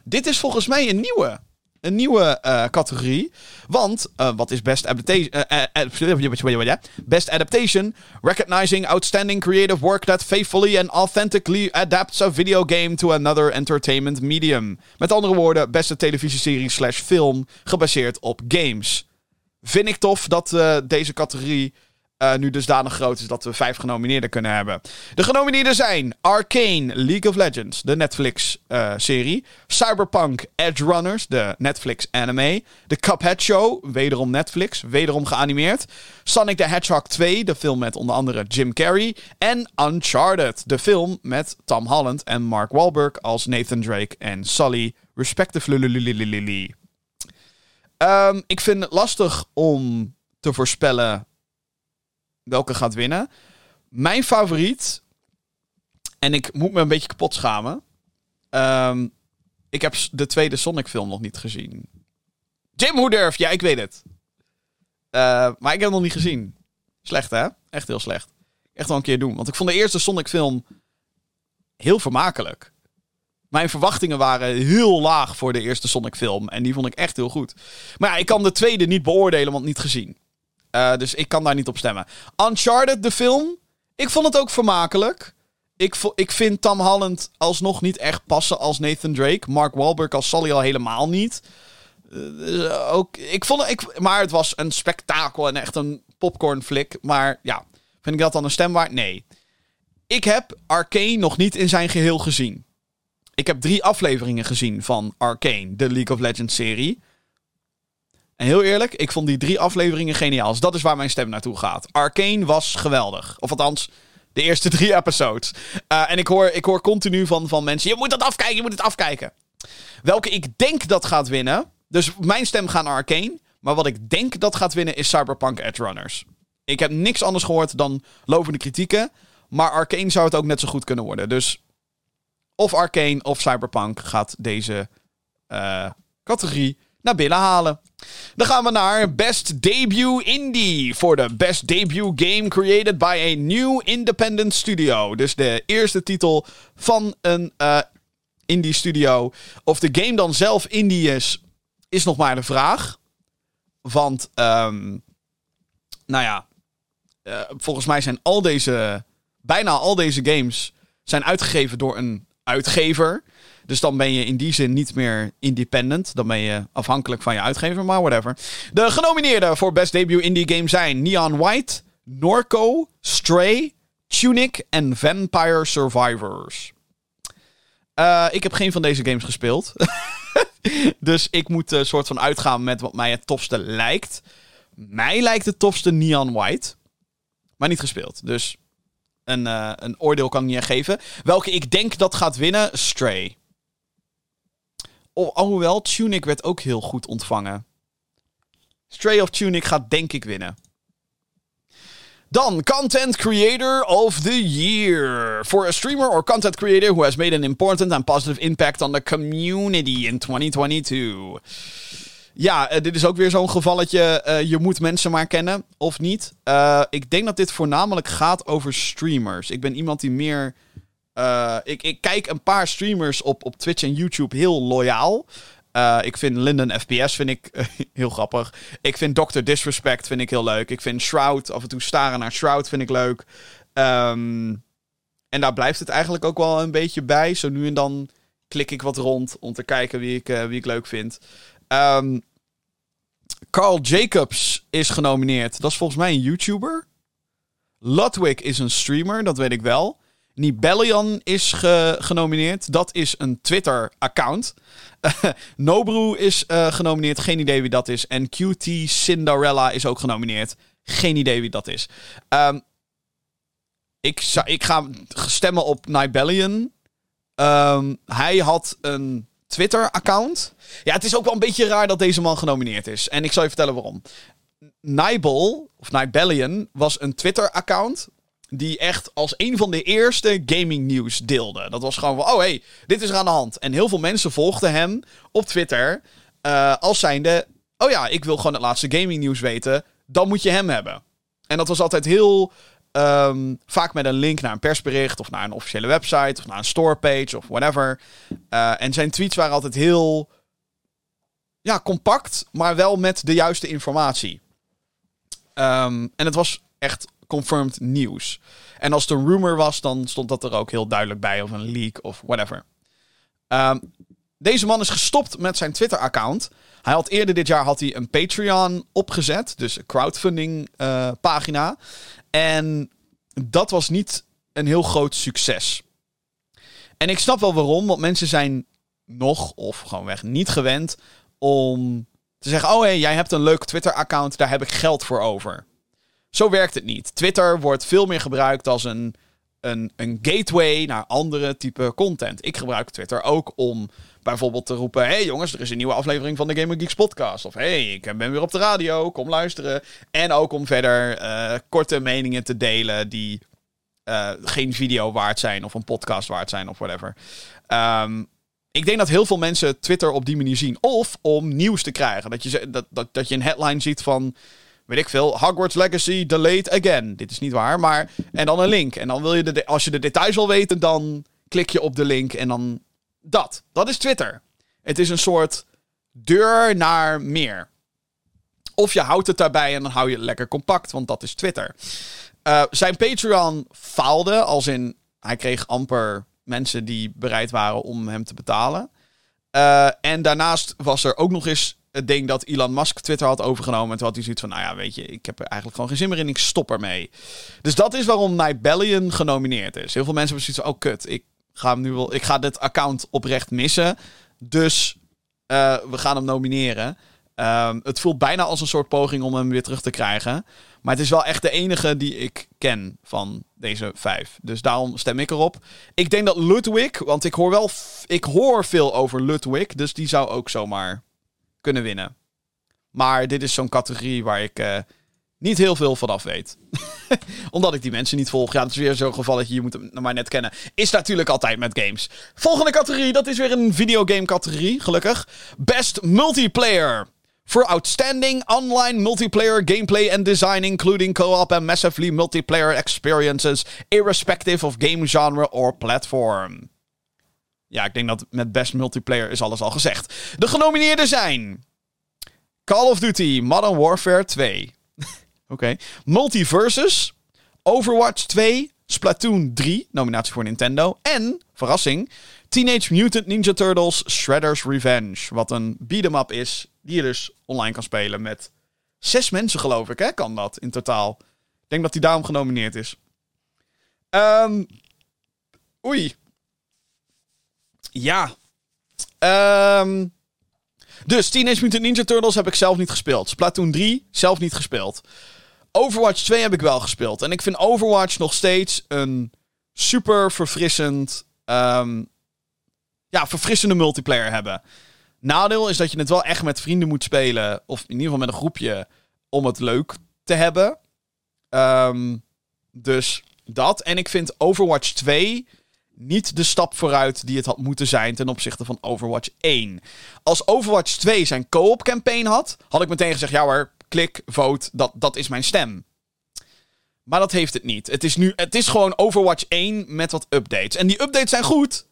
Dit is volgens mij een nieuwe een nieuwe uh, categorie. Want, uh, wat is best adaptation? Uh, best adaptation. Recognizing outstanding creative work that faithfully and authentically adapts a video game to another entertainment medium. Met andere woorden, beste televisieserie slash film gebaseerd op games. Vind ik tof dat deze categorie uh, nu dusdanig groot is dat we vijf genomineerden kunnen hebben. De genomineerden zijn Arcane, League of Legends, de Netflix-serie. Uh, Cyberpunk, Edge Runners, de Netflix-anime. The Cuphead Show, wederom Netflix, wederom geanimeerd. Sonic the Hedgehog 2, de film met onder andere Jim Carrey. En Uncharted, de film met Tom Holland en Mark Wahlberg als Nathan Drake en Sully, respectively. Um, ik vind het lastig om te voorspellen welke gaat winnen. Mijn favoriet, en ik moet me een beetje kapot schamen. Um, ik heb de tweede Sonic film nog niet gezien. Jim, hoe durf? Ja, ik weet het. Uh, maar ik heb hem nog niet gezien. Slecht, hè? Echt heel slecht. Echt wel een keer doen. Want ik vond de eerste Sonic film heel vermakelijk. Mijn verwachtingen waren heel laag voor de eerste Sonic film. En die vond ik echt heel goed. Maar ja, ik kan de tweede niet beoordelen, want niet gezien. Uh, dus ik kan daar niet op stemmen. Uncharted, de film. Ik vond het ook vermakelijk. Ik, ik vind Tom Holland alsnog niet echt passen als Nathan Drake. Mark Wahlberg als Sully al helemaal niet. Uh, ook, ik vond ik, maar het was een spektakel en echt een popcorn flick. Maar ja, vind ik dat dan een stem waard? Nee. Ik heb Arcane nog niet in zijn geheel gezien. Ik heb drie afleveringen gezien van Arcane, de League of Legends serie. En heel eerlijk, ik vond die drie afleveringen geniaal. Dus dat is waar mijn stem naartoe gaat. Arcane was geweldig. Of althans, de eerste [laughs] drie episodes. Uh, en ik hoor, ik hoor continu van, van mensen: je moet dat afkijken, je moet het afkijken. Welke ik denk dat gaat winnen. Dus mijn stem gaat naar Arcane. Maar wat ik denk dat gaat winnen is Cyberpunk Edge Runners. Ik heb niks anders gehoord dan lovende kritieken. Maar Arcane zou het ook net zo goed kunnen worden. Dus of Arcane of Cyberpunk gaat deze uh, categorie naar binnen halen. Dan gaan we naar Best Debut Indie. Voor de Best Debut Game Created by a New Independent Studio. Dus de eerste titel van een uh, indie studio. Of de game dan zelf indie is, is nog maar de vraag. Want, um, nou ja, uh, volgens mij zijn al deze, bijna al deze games zijn uitgegeven door een uitgever. Dus dan ben je in die zin niet meer independent. Dan ben je afhankelijk van je uitgever, maar whatever. De genomineerden voor Best Debut Indie Game zijn Neon White, Norco, Stray, Tunic en Vampire Survivors. Uh, ik heb geen van deze games gespeeld. [laughs] dus ik moet een uh, soort van uitgaan met wat mij het tofste lijkt. Mij lijkt het tofste Neon White. Maar niet gespeeld. Dus een, uh, een oordeel kan ik niet geven. Welke ik denk dat gaat winnen? Stray. Oh, alhoewel, Tunic werd ook heel goed ontvangen. Stray of Tunic gaat denk ik winnen. Dan Content Creator of the Year. For a streamer or content creator who has made an important and positive impact on the community in 2022. Ja, uh, dit is ook weer zo'n gevalletje. Uh, je moet mensen maar kennen, of niet. Uh, ik denk dat dit voornamelijk gaat over streamers. Ik ben iemand die meer uh, ik, ik kijk een paar streamers op, op Twitch en YouTube heel loyaal. Uh, ik vind Linden FPS vind ik, uh, [laughs] heel grappig. Ik vind Dr. Disrespect vind ik heel leuk. Ik vind Shroud, af en toe staren naar Shroud vind ik leuk. Um, en daar blijft het eigenlijk ook wel een beetje bij. Zo nu en dan klik ik wat rond om te kijken wie ik, wie ik leuk vind. Um, Carl Jacobs is genomineerd. Dat is volgens mij een YouTuber. Ludwig is een streamer, dat weet ik wel. Nibellion is ge- genomineerd. Dat is een Twitter-account. [laughs] Nobru is uh, genomineerd. Geen idee wie dat is. En QT Cinderella is ook genomineerd. Geen idee wie dat is. Um, ik, ik ga stemmen op Nibellion. Um, hij had een Twitter-account. Ja, het is ook wel een beetje raar dat deze man genomineerd is. En ik zal je vertellen waarom. Nibel, of was een Twitter-account die echt als een van de eerste gaming nieuws deelde. Dat was gewoon van, oh hey, dit is er aan de hand. En heel veel mensen volgden hem op Twitter uh, als zijnde, oh ja, ik wil gewoon het laatste gaming nieuws weten. Dan moet je hem hebben. En dat was altijd heel um, vaak met een link naar een persbericht of naar een officiële website of naar een storepage of whatever. Uh, en zijn tweets waren altijd heel ja, compact, maar wel met de juiste informatie. Um, en het was echt confirmed nieuws. En als het een rumor was, dan stond dat er ook heel duidelijk bij, of een leak of whatever. Um, deze man is gestopt met zijn Twitter-account. Hij had eerder dit jaar had hij een Patreon opgezet, dus een crowdfunding uh, pagina. En dat was niet een heel groot succes. En ik snap wel waarom, want mensen zijn nog of gewoonweg niet gewend om te zeggen: Oh hé, hey, jij hebt een leuk Twitter-account, daar heb ik geld voor over. Zo werkt het niet. Twitter wordt veel meer gebruikt als een, een, een gateway naar andere type content. Ik gebruik Twitter ook om bijvoorbeeld te roepen: hey jongens, er is een nieuwe aflevering van de Gamer Geeks podcast. Of hey, ik ben weer op de radio, kom luisteren. En ook om verder uh, korte meningen te delen die uh, geen video waard zijn of een podcast waard zijn of whatever. Um, ik denk dat heel veel mensen Twitter op die manier zien. Of om nieuws te krijgen. Dat je, dat, dat, dat je een headline ziet van weet ik veel, Hogwarts Legacy delayed again. Dit is niet waar, maar... En dan een link. En dan wil je, de, als je de details wil weten, dan klik je op de link en dan dat. Dat is Twitter. Het is een soort deur naar meer. Of je houdt het daarbij en dan hou je het lekker compact, want dat is Twitter. Uh, zijn Patreon faalde, als in hij kreeg amper mensen die bereid waren om hem te betalen. Uh, en daarnaast was er ook nog eens het ding dat Elon Musk Twitter had overgenomen. En toen had hij zoiets van, nou ja, weet je, ik heb er eigenlijk gewoon geen zin meer in. Ik stop ermee. Dus dat is waarom Nibellion genomineerd is. Heel veel mensen hebben zoiets van, oh kut, ik ga hem nu wel, ik ga dit account oprecht missen. Dus uh, we gaan hem nomineren. Um, het voelt bijna als een soort poging om hem weer terug te krijgen. Maar het is wel echt de enige die ik ken van deze vijf. Dus daarom stem ik erop. Ik denk dat Ludwig, want ik hoor wel, ik hoor veel over Ludwig. Dus die zou ook zomaar kunnen winnen. Maar dit is zo'n categorie waar ik uh, niet heel veel vanaf weet. [laughs] Omdat ik die mensen niet volg. Ja, dat is weer zo'n geval dat je moet hem maar net kennen. Is natuurlijk altijd met games. Volgende categorie, dat is weer een videogame categorie, gelukkig. Best Multiplayer. For outstanding online multiplayer gameplay and design, including co-op and massively multiplayer experiences, irrespective of game genre or platform. Ja, ik denk dat met best multiplayer is alles al gezegd. De genomineerden zijn... Call of Duty Modern Warfare 2. [laughs] Oké. Multiversus. Overwatch 2. Splatoon 3. Nominatie voor Nintendo. En, verrassing... Teenage Mutant Ninja Turtles Shredder's Revenge. Wat een beat-em-up is die je dus online kan spelen met zes mensen, geloof ik, hè? Kan dat in totaal. Ik denk dat hij daarom genomineerd is. Um, oei. Ja. Um, dus Teenage Mutant Ninja Turtles heb ik zelf niet gespeeld. Splatoon 3 zelf niet gespeeld. Overwatch 2 heb ik wel gespeeld. En ik vind Overwatch nog steeds een super verfrissend... Um, ja, verfrissende multiplayer hebben. Nadeel is dat je het wel echt met vrienden moet spelen. Of in ieder geval met een groepje. Om het leuk te hebben. Um, dus dat. En ik vind Overwatch 2 niet de stap vooruit die het had moeten zijn ten opzichte van Overwatch 1. Als Overwatch 2 zijn co-op campaign had, had ik meteen gezegd: ja hoor, klik, vote, dat, dat is mijn stem. Maar dat heeft het niet. Het is, nu, het is gewoon Overwatch 1 met wat updates. En die updates zijn goed,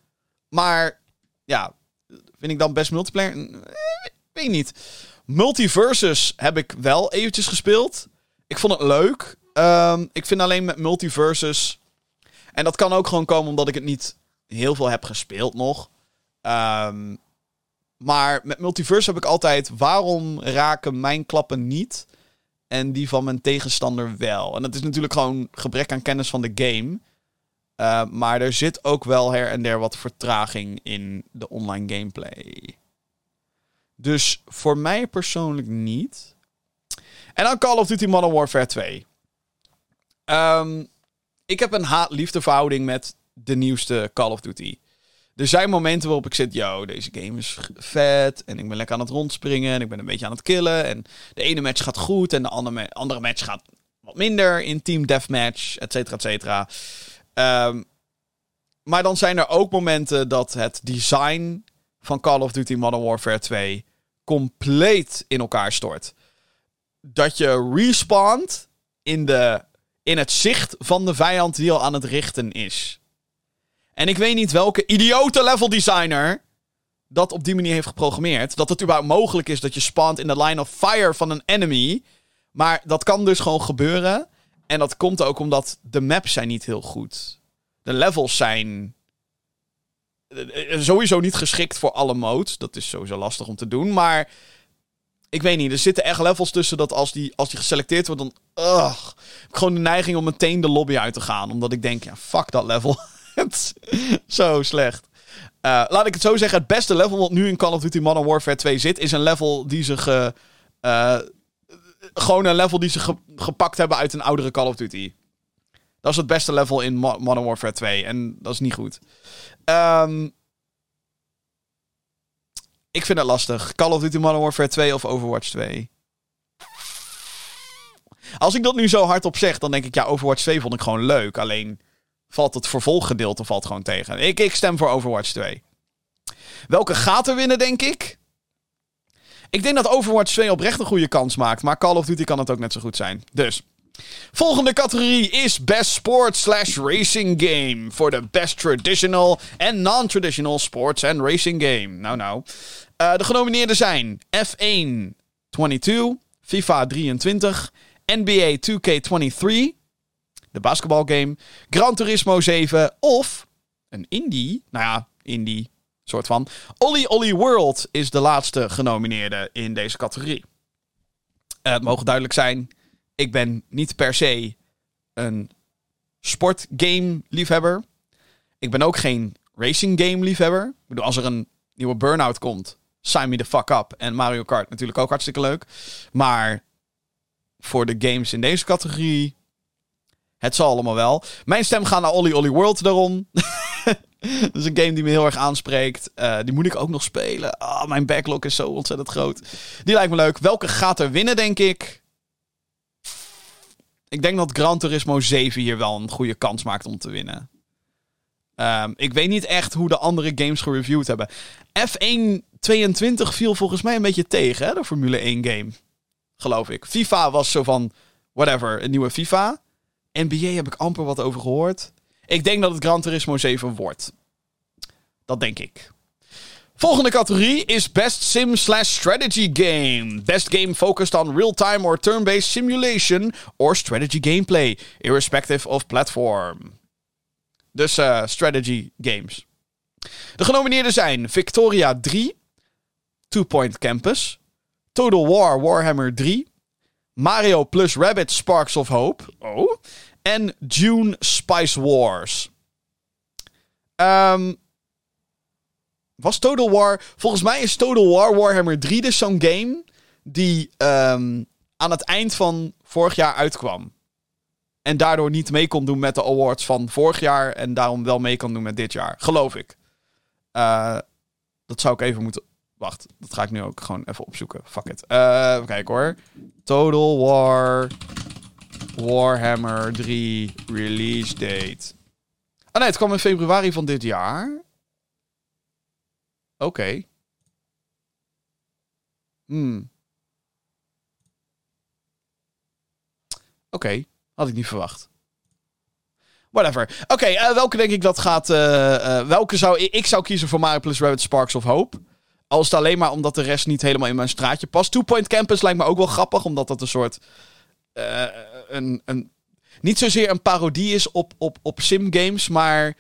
maar ja, vind ik dan best multiplayer? Eh, weet niet. Multiversus heb ik wel eventjes gespeeld. Ik vond het leuk. Um, ik vind alleen met Multiversus en dat kan ook gewoon komen omdat ik het niet heel veel heb gespeeld nog. Um, maar met Multiverse heb ik altijd... waarom raken mijn klappen niet en die van mijn tegenstander wel? En dat is natuurlijk gewoon gebrek aan kennis van de game. Uh, maar er zit ook wel her en der wat vertraging in de online gameplay. Dus voor mij persoonlijk niet. En dan Call of Duty Modern Warfare 2. Um, ik heb een haat-liefde verhouding met de nieuwste Call of Duty. Er zijn momenten waarop ik zit, yo, deze game is vet. En ik ben lekker aan het rondspringen. En ik ben een beetje aan het killen. En de ene match gaat goed. En de andere, andere match gaat wat minder. In team deathmatch, et cetera, et cetera. Um, maar dan zijn er ook momenten dat het design van Call of Duty Modern Warfare 2 compleet in elkaar stort. Dat je respawnt in, de, in het zicht van de vijand die al aan het richten is. En ik weet niet welke idiote level designer dat op die manier heeft geprogrammeerd. Dat het überhaupt mogelijk is dat je spawnt in de line of fire van een enemy. Maar dat kan dus gewoon gebeuren. En dat komt ook omdat de maps zijn niet heel goed. De levels zijn eh, eh, sowieso niet geschikt voor alle modes. Dat is sowieso lastig om te doen. Maar ik weet niet, er zitten echt levels tussen dat als die, als die geselecteerd wordt, dan ugh, heb ik gewoon de neiging om meteen de lobby uit te gaan. Omdat ik denk, ja, fuck dat level. [laughs] zo slecht. Uh, laat ik het zo zeggen, het beste level wat nu in Call of Duty Modern Warfare 2 zit, is een level die ze ge, uh, gewoon een level die ze ge, gepakt hebben uit een oudere Call of Duty. Dat is het beste level in Modern Warfare 2 en dat is niet goed. Um, ik vind het lastig. Call of Duty Modern Warfare 2 of Overwatch 2? Als ik dat nu zo hardop zeg, dan denk ik, ja, Overwatch 2 vond ik gewoon leuk. Alleen valt het vervolggedeelte valt gewoon tegen. Ik, ik stem voor Overwatch 2. Welke gaat er winnen, denk ik? Ik denk dat Overwatch 2 oprecht een goede kans maakt. Maar Call of Duty kan het ook net zo goed zijn. Dus. Volgende categorie is Best Sports slash Racing Game. Voor de Best Traditional en Non-Traditional Sports and Racing Game. Nou, nou. Uh, de genomineerden zijn F1 22, FIFA 23, NBA 2K23, de basketbalgame, Gran Turismo 7 of een indie. Nou ja, indie, soort van. Olly Olly World is de laatste genomineerde in deze categorie. Uh, het mogen duidelijk zijn, ik ben niet per se een sportgame liefhebber. Ik ben ook geen racing game liefhebber. Ik bedoel, als er een nieuwe Burnout komt, sign me the fuck up. En Mario Kart natuurlijk ook hartstikke leuk. Maar voor de games in deze categorie, het zal allemaal wel. Mijn stem gaat naar Olly Olly World daarom. [laughs] dat is een game die me heel erg aanspreekt. Uh, die moet ik ook nog spelen. Oh, mijn backlog is zo ontzettend groot. Die lijkt me leuk. Welke gaat er winnen, denk ik? Ik denk dat Gran Turismo 7 hier wel een goede kans maakt om te winnen. Um, ik weet niet echt hoe de andere games gereviewd hebben. F1 22 viel volgens mij een beetje tegen, hè, de Formule 1 game. Geloof ik. FIFA was zo van, whatever, een nieuwe FIFA. NBA heb ik amper wat over gehoord. Ik denk dat het Gran Turismo 7 wordt. Dat denk ik. Volgende categorie is Best Sim slash Strategy Game. Best game focused on real-time or turn-based simulation or strategy gameplay, irrespective of platform. Dus uh, strategy games. De genomineerden zijn Victoria 3, Two Point Campus, Total War Warhammer 3, Mario plus Rabbit Sparks of Hope, oh, en Dune Spice Wars. Um, was Total War. Volgens mij is Total War Warhammer 3 dus zo'n game. die um, aan het eind van vorig jaar uitkwam. En daardoor niet mee kon doen met de awards van vorig jaar. En daarom wel mee kan doen met dit jaar. Geloof ik. Uh, dat zou ik even moeten. Wacht, dat ga ik nu ook gewoon even opzoeken. Fuck it. Uh, even kijken hoor. Total War. Warhammer 3 release date. Ah nee, het kwam in februari van dit jaar. Oké. Hmm. Oké, had ik niet verwacht. Whatever. Oké, uh, welke denk ik dat gaat... Uh, uh, welke zou... Ik zou kiezen voor Mario plus Rabbit Sparks of Hope. Al is het alleen maar omdat de rest niet helemaal in mijn straatje past. Two Point Campus lijkt me ook wel grappig, omdat dat een soort... een, een, niet zozeer een parodie is op, op, op sim-games, maar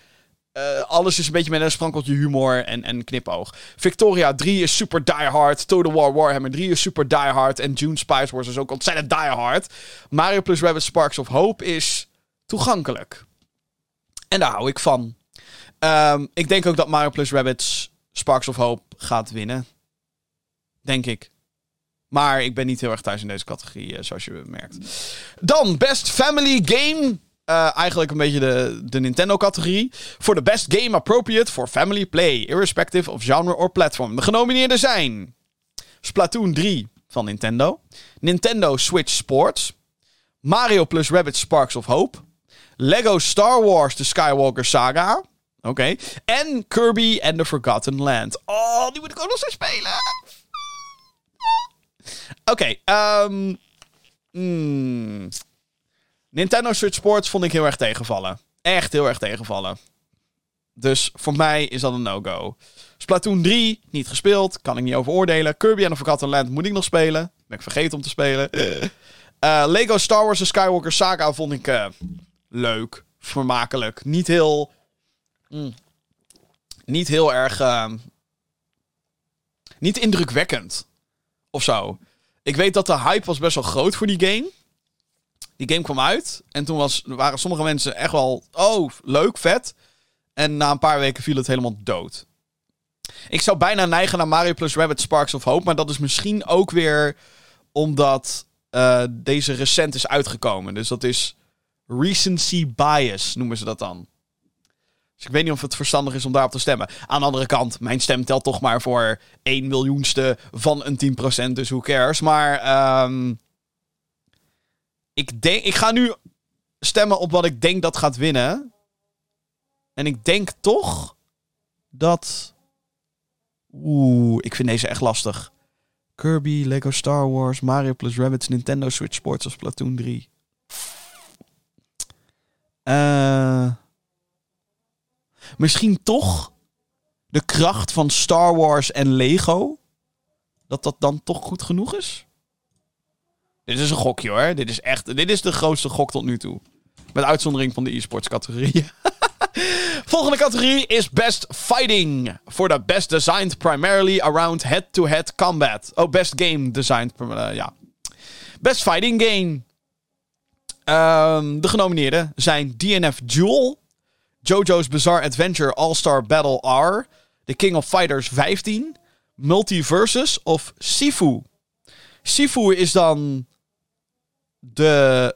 uh, alles is een beetje met een sprankeltje humor en, en knipoog. Victoria 3 is super die hard. Total War Warhammer 3 is super die hard. En June Spice Wars is ook ontzettend die hard. Mario plus Rabbit Sparks of Hope is toegankelijk. En daar hou ik van. Ehm, ik denk ook dat Mario Plus Rabbids Sparks of Hope gaat winnen. Denk ik. Maar ik ben niet heel erg thuis in deze categorie, eh, zoals je merkt. Dan Best Family Game. Uh, eigenlijk een beetje de, de Nintendo-categorie. Voor de best game appropriate for family play, irrespective of genre or platform. De genomineerden zijn Splatoon 3 van Nintendo, Nintendo Switch Sports, Mario plus Rabbit Sparks of Hope, Lego Star Wars The Skywalker Saga, oké, en Kirby and the Forgotten Land. Oh, die moet ik ook nog steeds spelen. Oké, um, Nintendo Switch Sports vond ik heel erg tegenvallen. Echt heel erg tegenvallen. Dus voor mij is dat een no-go. Splatoon 3, niet gespeeld. Kan ik niet over oordelen. Kirby and the Forgotten Land moet ik nog spelen. Ben ik vergeten om te spelen. Uh, Lego Star Wars The Skywalker Saga vond ik uh, leuk. Vermakelijk. Niet heel... Mm, niet heel erg... Uh, niet indrukwekkend. Of zo. Ik weet dat de hype was best wel groot voor die game. Die game kwam uit. En toen was, waren sommige mensen echt wel... Oh, leuk, vet. En na een paar weken viel het helemaal dood. Ik zou bijna neigen naar Mario plus Rabbit Sparks of Hope. Maar dat is misschien ook weer omdat uh, deze recent is uitgekomen. Dus dat is recency bias, noemen ze dat dan. Dus ik weet niet of het verstandig is om daarop te stemmen. Aan de andere kant, mijn stem telt toch maar voor 1 miljoenste van een 10%. Dus who cares. Maar um, ik, denk, ik ga nu stemmen op wat ik denk dat gaat winnen. En ik denk toch dat. Oeh, ik vind deze echt lastig. Kirby, Lego Star Wars, Mario plus Rabbids, Nintendo Switch Sports of Splatoon 3. Uh, eh, misschien toch de kracht van Star Wars en Lego. Dat dat dan toch goed genoeg is? Dit is een gokje hoor. Dit is echt. Dit is de grootste gok tot nu toe. Met uitzondering van de e-sports categorie. [laughs] Volgende categorie is Best Fighting. Voor de Best Designed Primarily Around Head-to-Head Combat. Oh, Best Game Designed. Uh, ja. Best Fighting Game. Um, de genomineerden zijn DNF Duel. JoJo's Bizarre Adventure All-Star Battle R. The King of Fighters 15. Multiversus of Sifu. Sifu is dan de,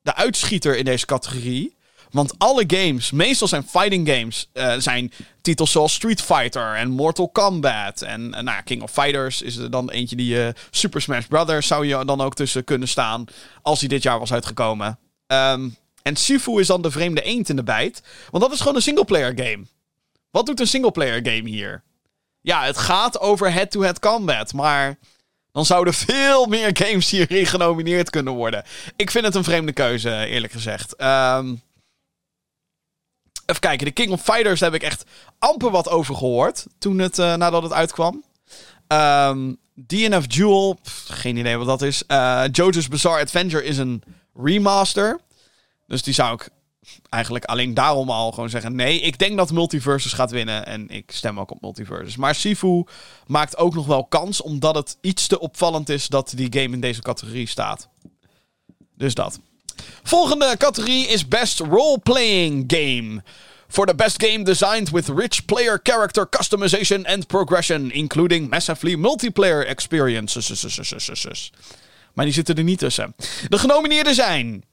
de uitschieter in deze categorie. Want alle games, meestal zijn fighting games, uh, zijn titels zoals Street Fighter en Mortal Kombat. En uh, nou, King of Fighters is er dan eentje die uh, Super Smash Brothers zou je dan ook tussen kunnen staan. Als hij dit jaar was uitgekomen. Um, en Sifu is dan de vreemde eend in de bijt. Want dat is gewoon een singleplayer game. Wat doet een singleplayer game hier? Ja, het gaat over head-to-head -head combat. Maar dan zouden veel meer games hierin genomineerd kunnen worden. Ik vind het een vreemde keuze, eerlijk gezegd. Um, even kijken, de King of Fighters heb ik echt amper wat over gehoord. Toen het, uh, nadat het uitkwam. Ehm, DNF Duel, geen idee wat dat is. Uh, JoJo's Bizarre Adventure is een remaster. Dus die zou ik eigenlijk alleen daarom al gewoon zeggen: nee, ik denk dat Multiversus gaat winnen. En ik stem ook op Multiversus. Maar Sifu maakt ook nog wel kans, omdat het iets te opvallend is dat die game in deze categorie staat. Dus dat. Volgende categorie is Best Role-Playing Game. For the best game designed with rich player character customization and progression, including massively multiplayer experiences. Maar die zitten er niet tussen. De genomineerden zijn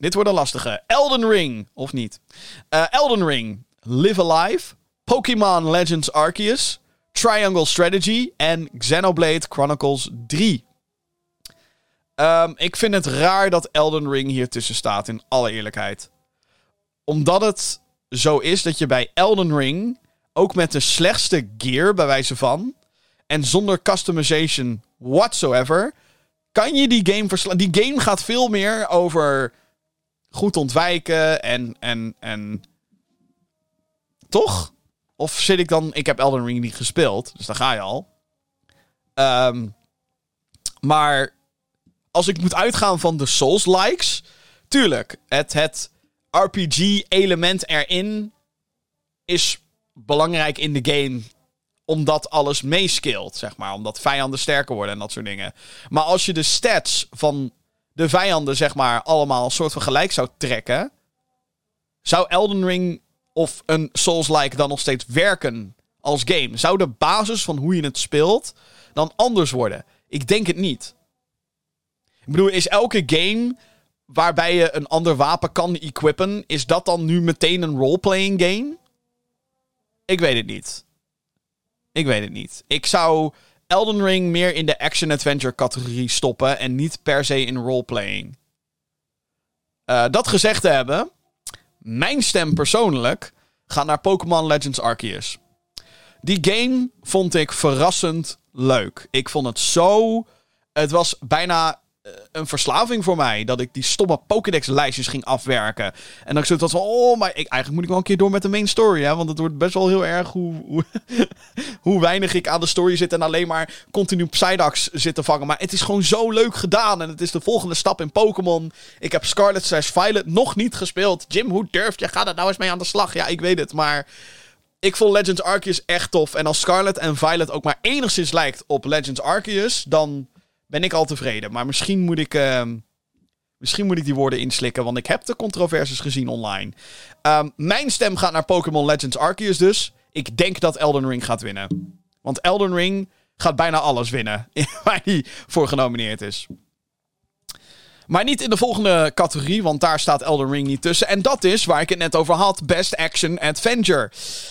dit wordt een lastige. Elden Ring, of niet? Uh, Elden Ring, Live Alive, Pokémon Legends Arceus, Triangle Strategy en Xenoblade Chronicles 3. Um, ehm, ik vind het raar dat Elden Ring hier tussen staat, in alle eerlijkheid. Omdat het zo is dat je bij Elden Ring, ook met de slechtste gear bij wijze van, en zonder customization whatsoever, kan je die game verslaan. Die game gaat veel meer over goed ontwijken en, en, en... Toch? Of zit ik dan... Ik heb Elden Ring niet gespeeld, dus daar ga je al. Um, maar als ik moet uitgaan van de Souls-likes... Tuurlijk, het, het RPG-element erin is belangrijk in de game omdat alles meescaleert, zeg maar. Omdat vijanden sterker worden en dat soort dingen. Maar als je de stats van de vijanden, zeg maar, allemaal een soort van gelijk zou trekken. Zou Elden Ring of een Souls-like dan nog steeds werken als game? Zou de basis van hoe je het speelt dan anders worden? Ik denk het niet. Ik bedoel, is elke game waarbij je een ander wapen kan equippen, is dat dan nu meteen een roleplaying game? Ik weet het niet. Ik weet het niet. Ik zou Elden Ring meer in de action-adventure categorie stoppen en niet per se in roleplaying. Uh, dat gezegd te hebben, mijn stem persoonlijk gaat naar Pokémon Legends Arceus. Die game vond ik verrassend leuk. Ik vond het zo. Het was bijna een verslaving voor mij. Dat ik die stomme Pokédex-lijstjes ging afwerken. En dan ik zoiets van, oh, maar ik, eigenlijk moet ik wel een keer door met de main story. Hè? Want het wordt best wel heel erg hoe, [laughs] hoe, weinig ik aan de story zit. En alleen maar continu Psyducks zit te vangen. Maar het is gewoon zo leuk gedaan. En het is de volgende stap in Pokémon. Ik heb Scarlet slash Violet nog niet gespeeld. Jim, hoe durf je? Ga er nou eens mee aan de slag. Ja, ik weet het. Maar ik vond Legends Arceus echt tof. En als Scarlet en Violet ook maar enigszins lijkt op Legends Arceus, dan ben ik al tevreden. Maar misschien moet ik, uh, misschien moet ik die woorden inslikken, want ik heb de controversies gezien online. Um, mijn stem gaat naar Pokémon Legends Arceus dus. Ik denk dat Elden Ring gaat winnen. Want Elden Ring gaat bijna alles winnen [laughs] waar hij voor genomineerd is. Maar niet in de volgende categorie, want daar staat Elden Ring niet tussen. En dat is waar ik het net over had: Best Action Adventure.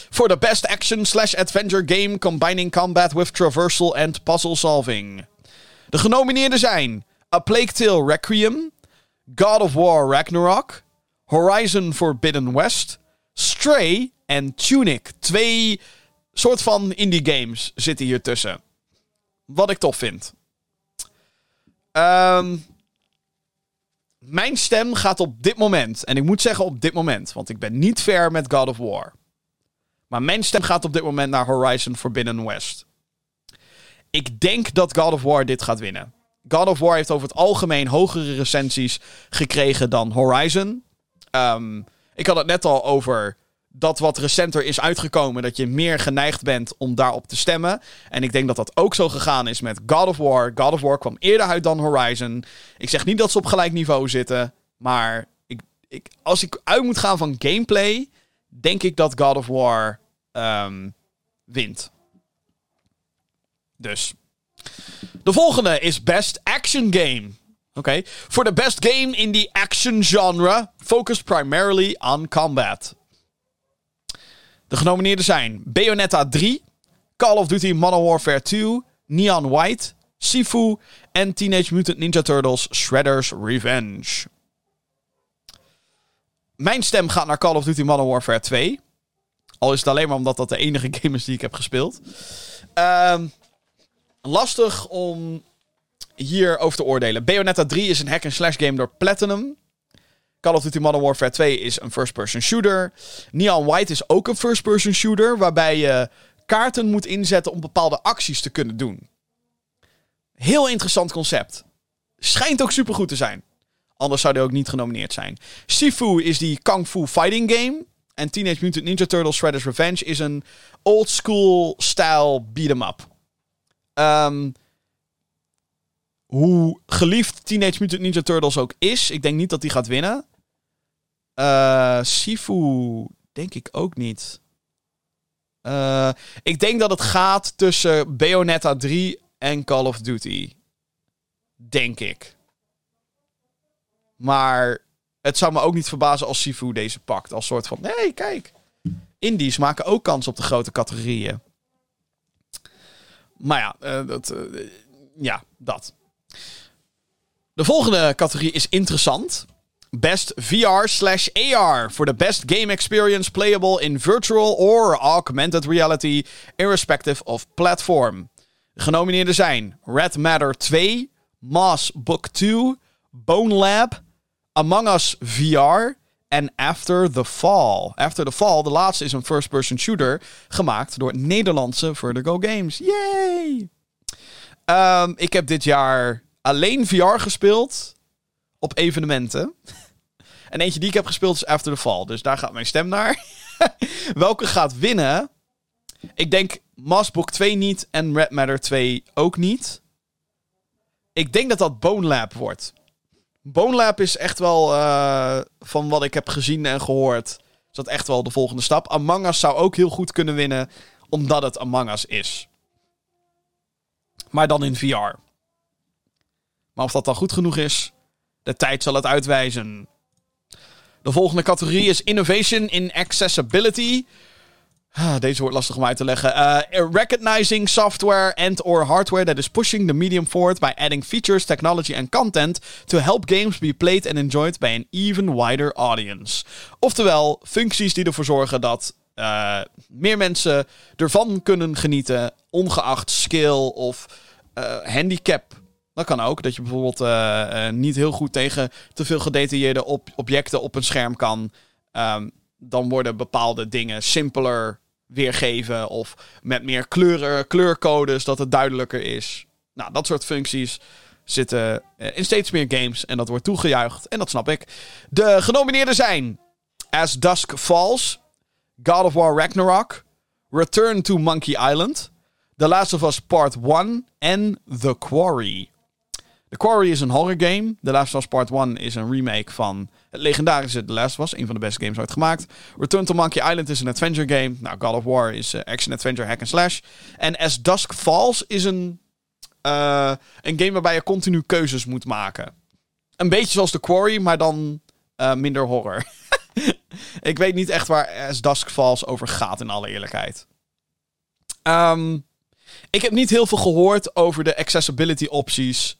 Voor de Best Action slash Adventure Game combining combat with traversal and puzzle solving. De genomineerden zijn A Plague Tale Requiem, God of War Ragnarok, Horizon Forbidden West, Stray en Tunic. Twee soort van indie games zitten hier tussen. Wat ik tof vind. Um, mijn stem gaat op dit moment, en ik moet zeggen op dit moment, want ik ben niet ver met God of War. Maar mijn stem gaat op dit moment naar Horizon Forbidden West. Ik denk dat God of War dit gaat winnen. God of War heeft over het algemeen hogere recensies gekregen dan Horizon. Um, ik had het net al over dat wat recenter is uitgekomen, dat je meer geneigd bent om daarop te stemmen. En ik denk dat dat ook zo gegaan is met God of War. God of War kwam eerder uit dan Horizon. Ik zeg niet dat ze op gelijk niveau zitten, maar ik, ik, als ik uit moet gaan van gameplay, denk ik dat God of War um, wint. Dus. De volgende is Best Action Game. Oké. Okay. Voor de best game in the action genre, focused primarily on combat. De genomineerden zijn Bayonetta 3, Call of Duty Modern Warfare 2, Neon White, Sifu en Teenage Mutant Ninja Turtles Shredder's Revenge. Mijn stem gaat naar Call of Duty Modern Warfare 2. Al is het alleen maar omdat dat de enige [laughs] game is die ik heb gespeeld. Uh, lastig om hierover te oordelen. Bayonetta 3 is een hack-and-slash game door Platinum. Call of Duty Modern Warfare 2 is een first-person shooter. Neon White is ook een first-person shooter, waarbij je kaarten moet inzetten om bepaalde acties te kunnen doen. Heel interessant concept. Schijnt ook supergoed te zijn. Anders zou hij ook niet genomineerd zijn. Sifu is die Kung Fu fighting game. En Teenage Mutant Ninja Turtles Shredder's Revenge is een old school style beat 'em up. Um, hoe geliefd Teenage Mutant Ninja Turtles ook is, ik denk niet dat die gaat winnen. Uh, Sifu, denk ik ook niet. Uh, ik denk dat het gaat tussen Bayonetta 3 en Call of Duty. Denk ik. Maar het zou me ook niet verbazen als Sifu deze pakt. Als soort van, nee, kijk. Indies maken ook kans op de grote categorieën. Maar ja, uh, dat, ja, dat. De volgende categorie is interessant. Best VR slash AR voor de best game experience playable in virtual or augmented reality, irrespective of platform. De genomineerden zijn Red Matter 2, Moss Book 2, Bone Lab, Among Us VR en After the Fall. After the Fall, de laatste, is een first-person shooter gemaakt door Nederlandse Vertigo Games. Yay! Um, ik heb dit jaar alleen VR gespeeld op evenementen. [laughs] en eentje die ik heb gespeeld is After the Fall. Dus daar gaat mijn stem naar. [laughs] Welke gaat winnen? Ik denk Massbook 2 niet en Red Matter 2 ook niet. Ik denk dat dat Bone Lab wordt. Bone Lab is echt wel, eh, van wat ik heb gezien en gehoord, is dat echt wel de volgende stap. Among Us zou ook heel goed kunnen winnen, omdat het Among Us is. Maar dan in VR. Maar of dat dan goed genoeg is, de tijd zal het uitwijzen. De volgende categorie is Innovation in Accessibility. Ah, Deze wordt lastig om uit te leggen. Uh, recognizing software and or hardware that is pushing the medium forward by adding features, technology and content to help games be played and enjoyed by an even wider audience. Oftewel, functies die ervoor zorgen dat uh, meer mensen ervan kunnen genieten, ongeacht skill of uh, handicap. Dat kan ook, dat je bijvoorbeeld niet heel goed tegen te veel gedetailleerde objecten op een scherm kan. Um, dan worden bepaalde dingen simpeler weergeven. Of met meer kleuren, kleurcodes, dat het duidelijker is. Nou, dat soort functies zitten eh, in steeds meer games. En dat wordt toegejuicht. En dat snap ik. De genomineerden zijn As Dusk Falls, God of War Ragnarok, Return to Monkey Island, The Last of Us Part 1 en The Quarry. The Quarry is een horror game. The Last of Us Part 1 is een remake van het legendarische The Last was, een van de beste games ooit gemaakt. Return to Monkey Island is een adventure game. Nou, God of War is uh, action adventure hack and slash. En As Dusk Falls is een, uh, een game waarbij je continu keuzes moet maken. Een beetje zoals The Quarry, maar dan uh, minder horror. [laughs] ik weet niet echt waar As Dusk Falls over gaat, in alle eerlijkheid. Um, ik heb niet heel veel gehoord over de accessibility opties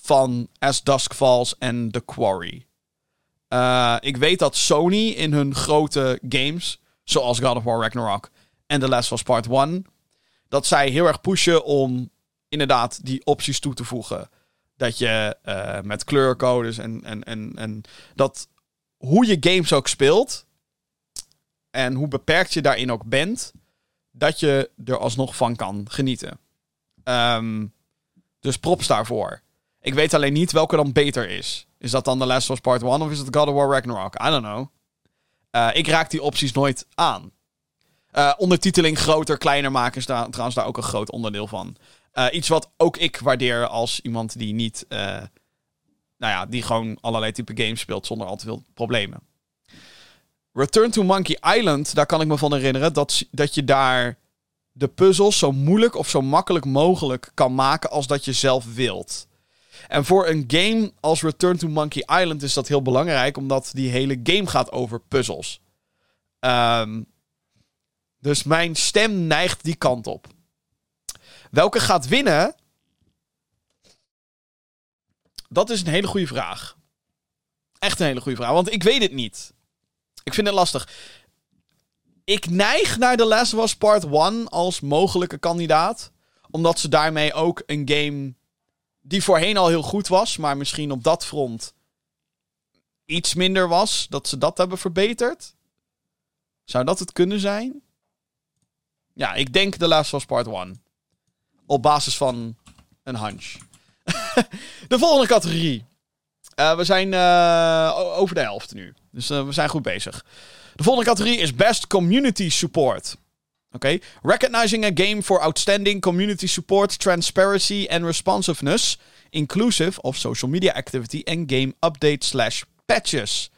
van As Dusk Falls en The Quarry. Uh, ik weet dat Sony in hun grote games, zoals God of War Ragnarok en The Last of Us Part 1, dat zij heel erg pushen om inderdaad die opties toe te voegen. Dat je uh, met kleurcodes en, en, en, en dat hoe je games ook speelt en hoe beperkt je daarin ook bent, dat je er alsnog van kan genieten. Um, dus props daarvoor. Ik weet alleen niet welke dan beter is. Is dat dan The Last of Us Part 1 of is het God of War Ragnarok? I don't know. Uh, ik raak die opties nooit aan. Uh, ondertiteling groter, kleiner maken is daar, trouwens daar ook een groot onderdeel van. Uh, iets wat ook ik waardeer als iemand die niet... nou ja, die gewoon allerlei type games speelt zonder al te veel problemen. Return to Monkey Island, daar kan ik me van herinneren dat, dat je daar de puzzels zo moeilijk of zo makkelijk mogelijk kan maken als dat je zelf wilt. En voor een game als Return to Monkey Island is dat heel belangrijk, omdat die hele game gaat over puzzels. Um, dus mijn stem neigt die kant op. Welke gaat winnen? Dat is een hele goede vraag. Echt een hele goede vraag, want ik weet het niet. Ik vind het lastig. Ik neig naar The Last of Us Part 1 als mogelijke kandidaat. Omdat ze daarmee ook een game die voorheen al heel goed was, maar misschien op dat front iets minder was, dat ze dat hebben verbeterd? Zou dat het kunnen zijn? Ja, ik denk de laatste was part 1. Op basis van een hunch. [laughs] de volgende categorie. Uh, we zijn uh, over de helft nu. Dus uh, we zijn goed bezig. De volgende categorie is Best Community Support. Okay. Recognizing a game for outstanding community support, transparency and responsiveness, inclusive of social media activity and game updates slash patches.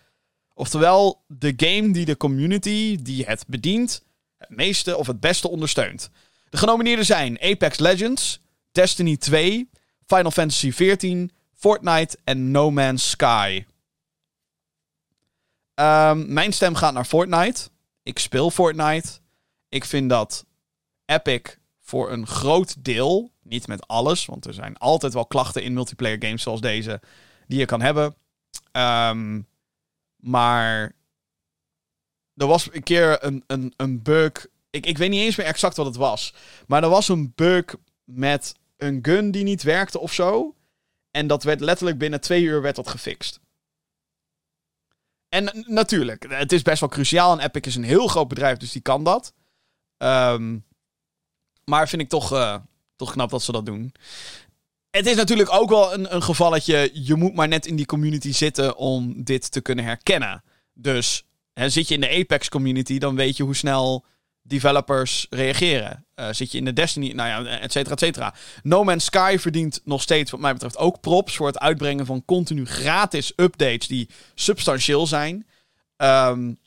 Oftewel, de game die de community die het bedient het meeste of het beste ondersteunt. De genomineerden zijn Apex Legends, Destiny 2, Final Fantasy XIV, Fortnite en No Man's Sky. Um, mijn stem gaat naar Fortnite. Ik speel Fortnite. Ik vind dat Epic voor een groot deel, niet met alles, want er zijn altijd wel klachten in multiplayer games zoals deze die je kan hebben. Um, maar er was een keer een, een, een bug. Ik, ik weet niet eens meer exact wat het was. Maar er was een bug met een gun die niet werkte of zo. En dat werd letterlijk binnen twee uur werd dat gefixt. En natuurlijk, het is best wel cruciaal. En Epic is een heel groot bedrijf, dus die kan dat. Um, maar vind ik toch, uh, toch knap dat ze dat doen. Het is natuurlijk ook wel een, een gevalletje. Je moet maar net in die community zitten om dit te kunnen herkennen. Dus hè, zit je in de Apex community, dan weet je hoe snel developers reageren. Uh, zit je in de Destiny, nou ja, et cetera, et cetera. No Man's Sky verdient nog steeds, wat mij betreft, ook props voor het uitbrengen van continu gratis updates die substantieel zijn. Um,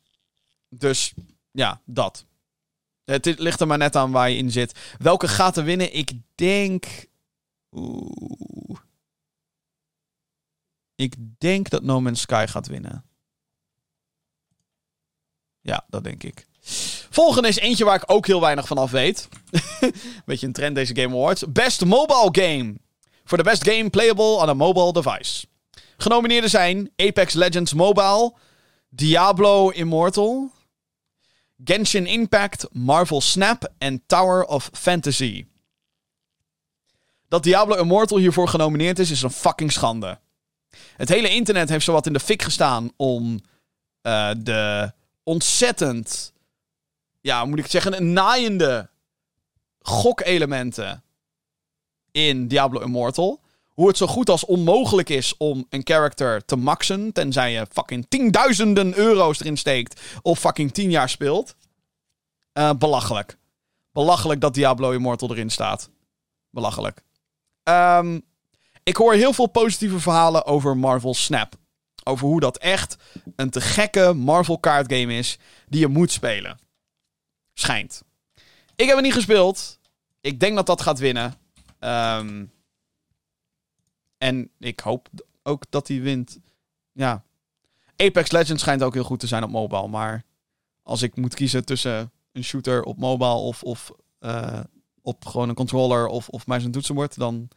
dus ja, dat. Het ligt er maar net aan waar je in zit. Welke gaat er winnen? Ik denk. Oeh. Ik denk dat No Man's Sky gaat winnen. Ja, dat denk ik. Volgende is eentje waar ik ook heel weinig van af weet. [laughs] Beetje een trend deze Game Awards. Best Mobile Game. Voor de best game playable on a mobile device. Genomineerden zijn Apex Legends Mobile, Diablo Immortal, Genshin Impact, Marvel Snap en Tower of Fantasy. Dat Diablo Immortal hiervoor genomineerd is, is een fucking schande. Het hele internet heeft zowat in de fik gestaan om uh, de ontzettend, ja, moet ik zeggen, een naaiende gokelementen in Diablo Immortal. Hoe het zo goed als onmogelijk is om een character te maxen. Tenzij je fucking tienduizenden euro's erin steekt. Of fucking tien jaar speelt. Uh, belachelijk. Belachelijk dat Diablo Immortal erin staat. Belachelijk. Um, ik hoor heel veel positieve verhalen over Marvel Snap. Over hoe dat echt een te gekke Marvel card game is die je moet spelen. Schijnt. Ik heb het niet gespeeld. Ik denk dat dat gaat winnen. Um, en ik hoop ook dat hij wint. Ja. Apex Legends schijnt ook heel goed te zijn op mobile. Maar als ik moet kiezen tussen een shooter op mobile of, of uh, op gewoon een controller of, of muis en toetsenbord, dan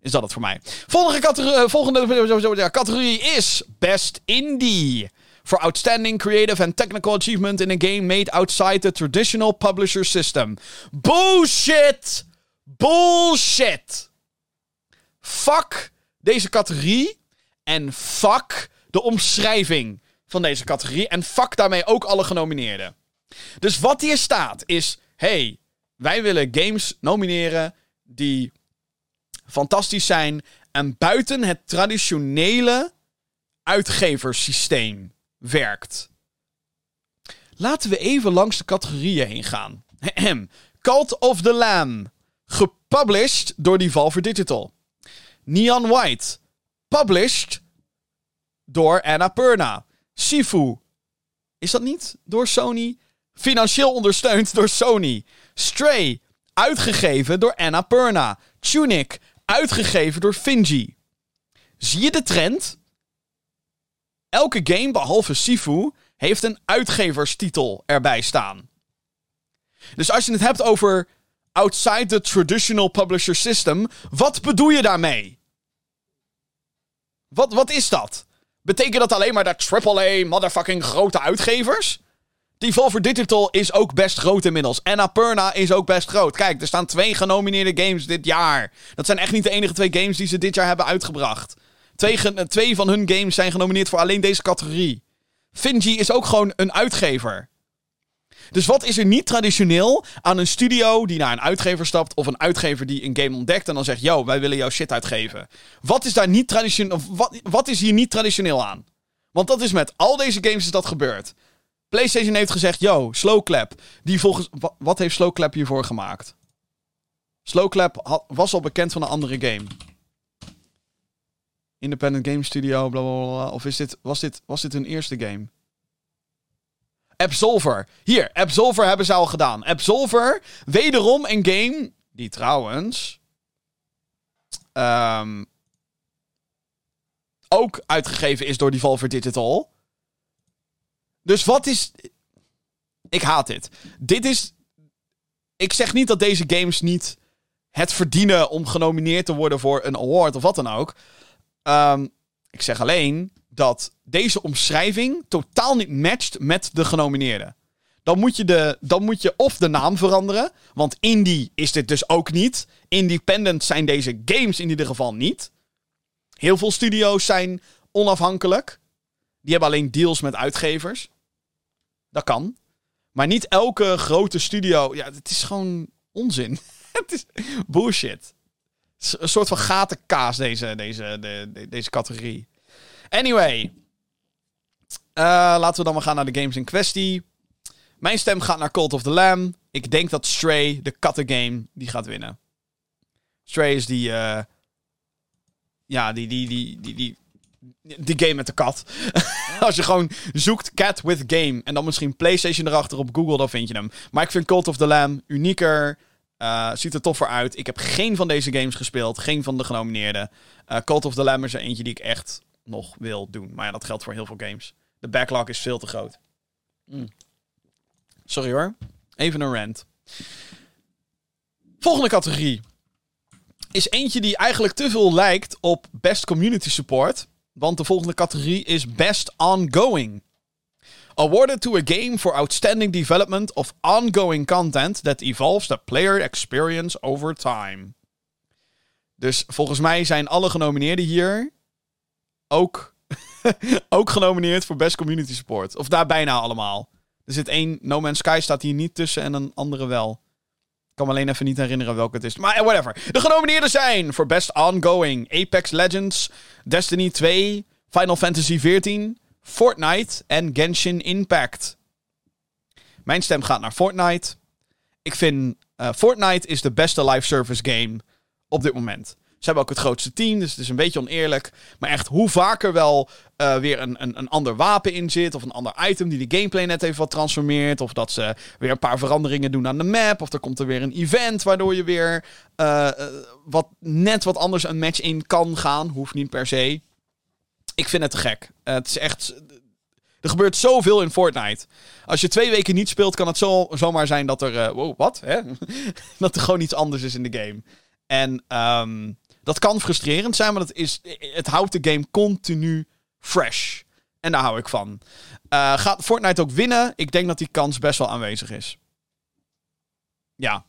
is dat het voor mij. Volgende categorie, uh, volgende categorie is Best Indie. For outstanding creative and technical achievement in a game made outside the traditional publisher system. Bullshit! Bullshit! Fuck deze categorie. En fuck de omschrijving van deze categorie. En fuck daarmee ook alle genomineerden. Dus wat hier staat is: hey, wij willen games nomineren die fantastisch zijn en buiten het traditionele uitgeverssysteem werkt. Laten we even langs de categorieën heen gaan. [clears throat] Cult of the Lamb. Gepublished door Devolver Digital. Neon White. Published door Annapurna. Sifu. Is dat niet door Sony? Financieel ondersteund door Sony. Stray. Uitgegeven door Annapurna. Tunic. Uitgegeven door Finji. Zie je de trend? Elke game behalve Sifu heeft een uitgeverstitel erbij staan. Dus als je het hebt over outside the traditional publisher system. Wat bedoel je daarmee? Wat, wat is dat? Betekent dat alleen maar de AAA motherfucking grote uitgevers? Devolver Digital is ook best groot inmiddels. En Aperna is ook best groot. Kijk, er staan twee genomineerde games dit jaar. Dat zijn echt niet de enige twee games die ze dit jaar hebben uitgebracht. Twee, twee van hun games zijn genomineerd voor alleen deze categorie. Finji is ook gewoon een uitgever. Dus wat is er niet traditioneel aan een studio die naar een uitgever stapt of een uitgever die een game ontdekt en dan zegt: Yo, wij willen jouw shit uitgeven? Wat is daar niet traditioneel? Wat, wat is hier niet traditioneel aan? Want dat is met al deze games is dat gebeurd. PlayStation heeft gezegd: Yo, Slowclap. Die volgens. Wat heeft Slowclap hiervoor gemaakt? Slowclap was al bekend van een andere game. Independent Game Studio, bla bla bla. Of is dit, was, dit, was dit hun eerste game? Absolver. Hier, Absolver hebben ze al gedaan. Absolver, wederom een game die trouwens um, ook uitgegeven is door Devolver Digital. Dus wat is... Ik haat dit. Dit is... Ik zeg niet dat deze games niet het verdienen om genomineerd te worden voor een award of wat dan ook. Um, ik zeg alleen dat deze omschrijving totaal niet matcht met de genomineerden. Dan moet, je de, dan moet je of de naam veranderen. Want indie is dit dus ook niet. Independent zijn deze games in ieder geval niet. Heel veel studio's zijn onafhankelijk. Die hebben alleen deals met uitgevers. Dat kan. Maar niet elke grote studio. Ja, het is gewoon onzin. [laughs] het is bullshit. een soort van gatenkaas, deze, deze, de, deze categorie. Anyway. Uh, laten we dan maar gaan naar de games in kwestie. Mijn stem gaat naar Cult of the Lamb. Ik denk dat Stray, de kattengame, die gaat winnen. Stray is die... eh, ja, die, die, die, die, die, game met de kat. [laughs] Als je gewoon zoekt cat with game en dan misschien PlayStation erachter op Google, dan vind je hem. Maar ik vind Cult of the Lamb unieker. eh, ziet er toffer uit. Ik heb geen van deze games gespeeld. Geen van de genomineerden. Eh, Cult of the Lamb is er eentje die ik echt nog wil doen. Maar ja, dat geldt voor heel veel games. De backlog is veel te groot. Mm. Sorry hoor. Even een rant. Volgende categorie. Is eentje die eigenlijk te veel lijkt op Best Community Support. Want de volgende categorie is Best Ongoing. Awarded to a game for outstanding development of ongoing content that evolves the player experience over time. Dus volgens mij zijn alle genomineerden hier ook, [laughs] ook genomineerd voor Best Community Support. Of daar bijna allemaal. Er zit één, No Man's Sky staat hier niet tussen en een andere wel. Ik kan me alleen even niet herinneren welke het is. Maar eh, whatever. De genomineerden zijn voor Best Ongoing Apex Legends, Destiny 2, Final Fantasy XIV, Fortnite en Genshin Impact. Mijn stem gaat naar Fortnite. Ik vind eh, Fortnite is de beste live service game op dit moment. Ze hebben ook het grootste team, dus het is een beetje oneerlijk. Maar echt, hoe vaker wel eh, weer een, een, een ander wapen in zit. Of een ander item die de gameplay net even wat transformeert. Of dat ze weer een paar veranderingen doen aan de map. Of er komt er weer een event waardoor je weer eh, eh, wat, net wat anders een match in kan gaan. Hoeft niet per se. Ik vind het te gek. Het is echt. Er gebeurt zoveel in Fortnite. Als je twee weken niet speelt, kan het zo, zomaar zijn dat er. wow, wat? Hè? [laughs] dat er gewoon iets anders is in de game. En ehm, dat kan frustrerend zijn, maar dat is, het houdt de game continu fresh. En daar hou ik van. Eh, gaat Fortnite ook winnen? Ik denk dat die kans best wel aanwezig is. Ja,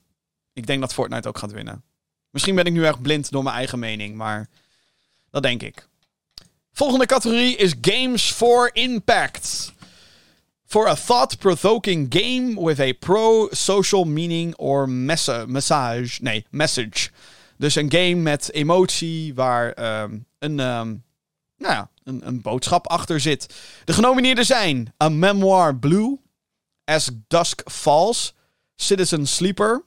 ik denk dat Fortnite ook gaat winnen. Misschien ben ik nu erg blind door mijn eigen mening, maar dat denk ik. Volgende categorie is Games for Impact. For a thought-provoking game with a pro-social meaning or messa- message. Nee, message. Dus een game met emotie waar ehm, een, ehm, nou ja, een, een boodschap achter zit. De genomineerden zijn A Memoir Blue, As Dusk Falls, Citizen Sleeper,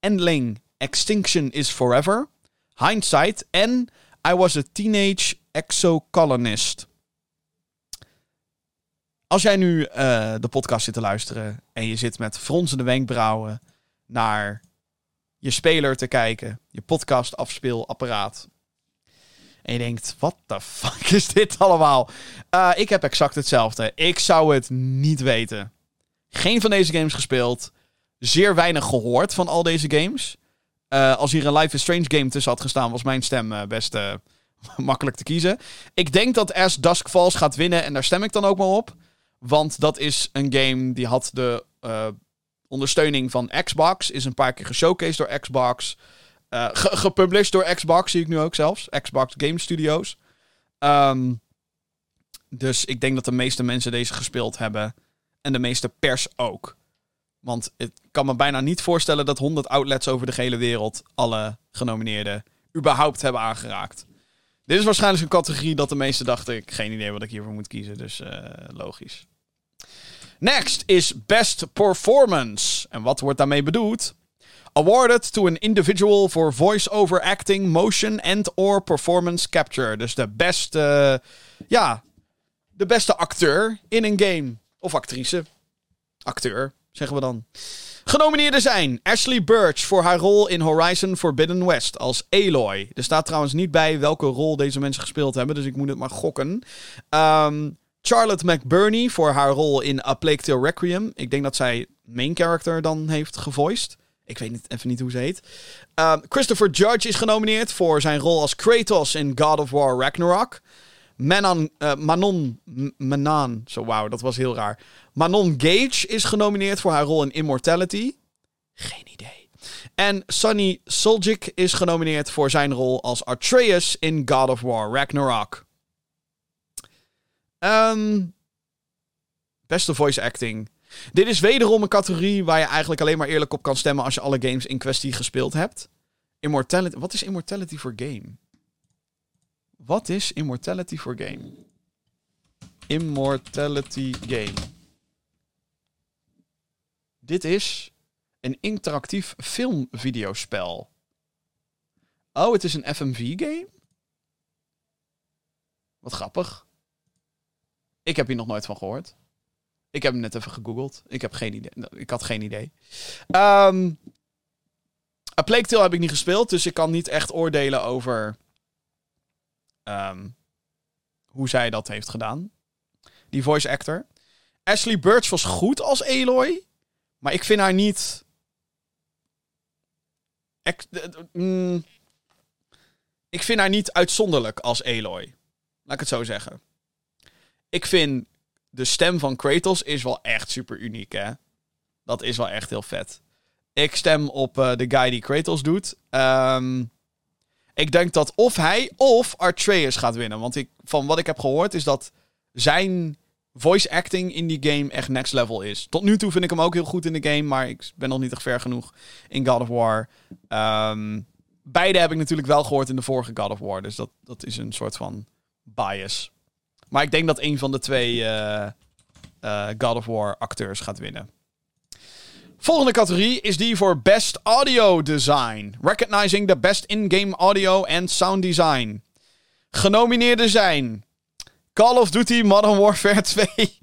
Endling, Extinction is Forever, Hindsight en I Was a Teenage Exocolonist. Als jij nu eh, de podcast zit te luisteren en je zit met fronsende wenkbrauwen naar je speler te kijken, je podcast afspeelapparaat. En je denkt, wat de fuck is dit allemaal? Eh, ik heb exact hetzelfde. Ik zou het niet weten. Geen van deze games gespeeld. Zeer weinig gehoord van al deze games. Eh, als hier een Life is Strange game tussen had gestaan, was mijn stem eh, best [laughs] makkelijk te kiezen. Ik denk dat As Dusk Falls gaat winnen en daar stem ik dan ook maar op. Want dat is een game die had de ondersteuning van Xbox. Is een paar keer geshowcased door Xbox. Ge- gepublished door Xbox, zie ik nu ook zelfs. Xbox Game Studios. Ehm, dus ik denk dat de meeste mensen deze gespeeld hebben. En de meeste pers ook. Want ik kan me bijna niet voorstellen dat 100 outlets over de hele wereld alle genomineerden überhaupt hebben aangeraakt. Dit is waarschijnlijk een categorie dat de meesten dachten: ik geen idee wat ik hiervoor moet kiezen. Dus eh, logisch. Next is Best Performance. En wat wordt daarmee bedoeld? Awarded to an individual for voice-over acting, motion and or performance capture. Dus de beste, ja, de beste acteur in een game. Of actrice. Acteur, zeggen we dan. Genomineerden zijn Ashley Birch voor haar rol in Horizon Forbidden West als Aloy. Er staat trouwens niet bij welke rol deze mensen gespeeld hebben, dus ik moet het maar gokken. Ehm, Charlotte McBurney voor haar rol in A Plague Tale Requiem. Ik denk dat zij main character dan heeft gevoiced. Ik weet even niet hoe ze heet. Ehm, Christopher Judge is genomineerd voor zijn rol als Kratos in God of War Ragnarok. Manon, eh, Manon, zo wauw, dat was heel raar. Manon Gage is genomineerd voor haar rol in Immortality. Geen idee. En Sonny Soljic is genomineerd voor zijn rol als Atreus in God of War Ragnarok. Ehm, beste voice acting. Dit is wederom een categorie waar je eigenlijk alleen maar eerlijk op kan stemmen als je alle games in kwestie gespeeld hebt. Immortality. Wat is Immortality for game? Wat is Immortality for game? Immortality game. Dit is een interactief filmvideospel. Oh, het is een FMV-game? Wat grappig. Ik heb hier nog nooit van gehoord. Ik heb hem net even gegoogeld. Ik heb geen idee. Ik had geen idee. Um, A Plague Tale heb ik niet gespeeld, dus ik kan niet echt oordelen over ehm, hoe zij dat heeft gedaan. Die voice actor. Ashley Birch was goed als Aloy, maar ik vind haar niet. Mm, ik vind haar niet uitzonderlijk als Aloy. Laat ik het zo zeggen. Ik vind de stem van Kratos is wel echt super uniek, hè? Dat is wel echt heel vet. Ik stem op uh, de guy die Kratos doet. Um, ik denk dat of hij of Artreus gaat winnen. Want ik, van wat ik heb gehoord is dat zijn voice acting in die game echt next level is. Tot nu toe vind ik hem ook heel goed in de game, maar ik ben nog niet echt ver genoeg in God of War. Um, beide heb ik natuurlijk wel gehoord in de vorige God of War, dus dat, dat is een soort van bias. Maar ik denk dat een van de twee uh, uh, God of War acteurs gaat winnen. Volgende categorie is die voor Best Audio Design. Recognizing the best in-game audio and sound design. Genomineerden zijn Call of Duty Modern Warfare [laughs] 2.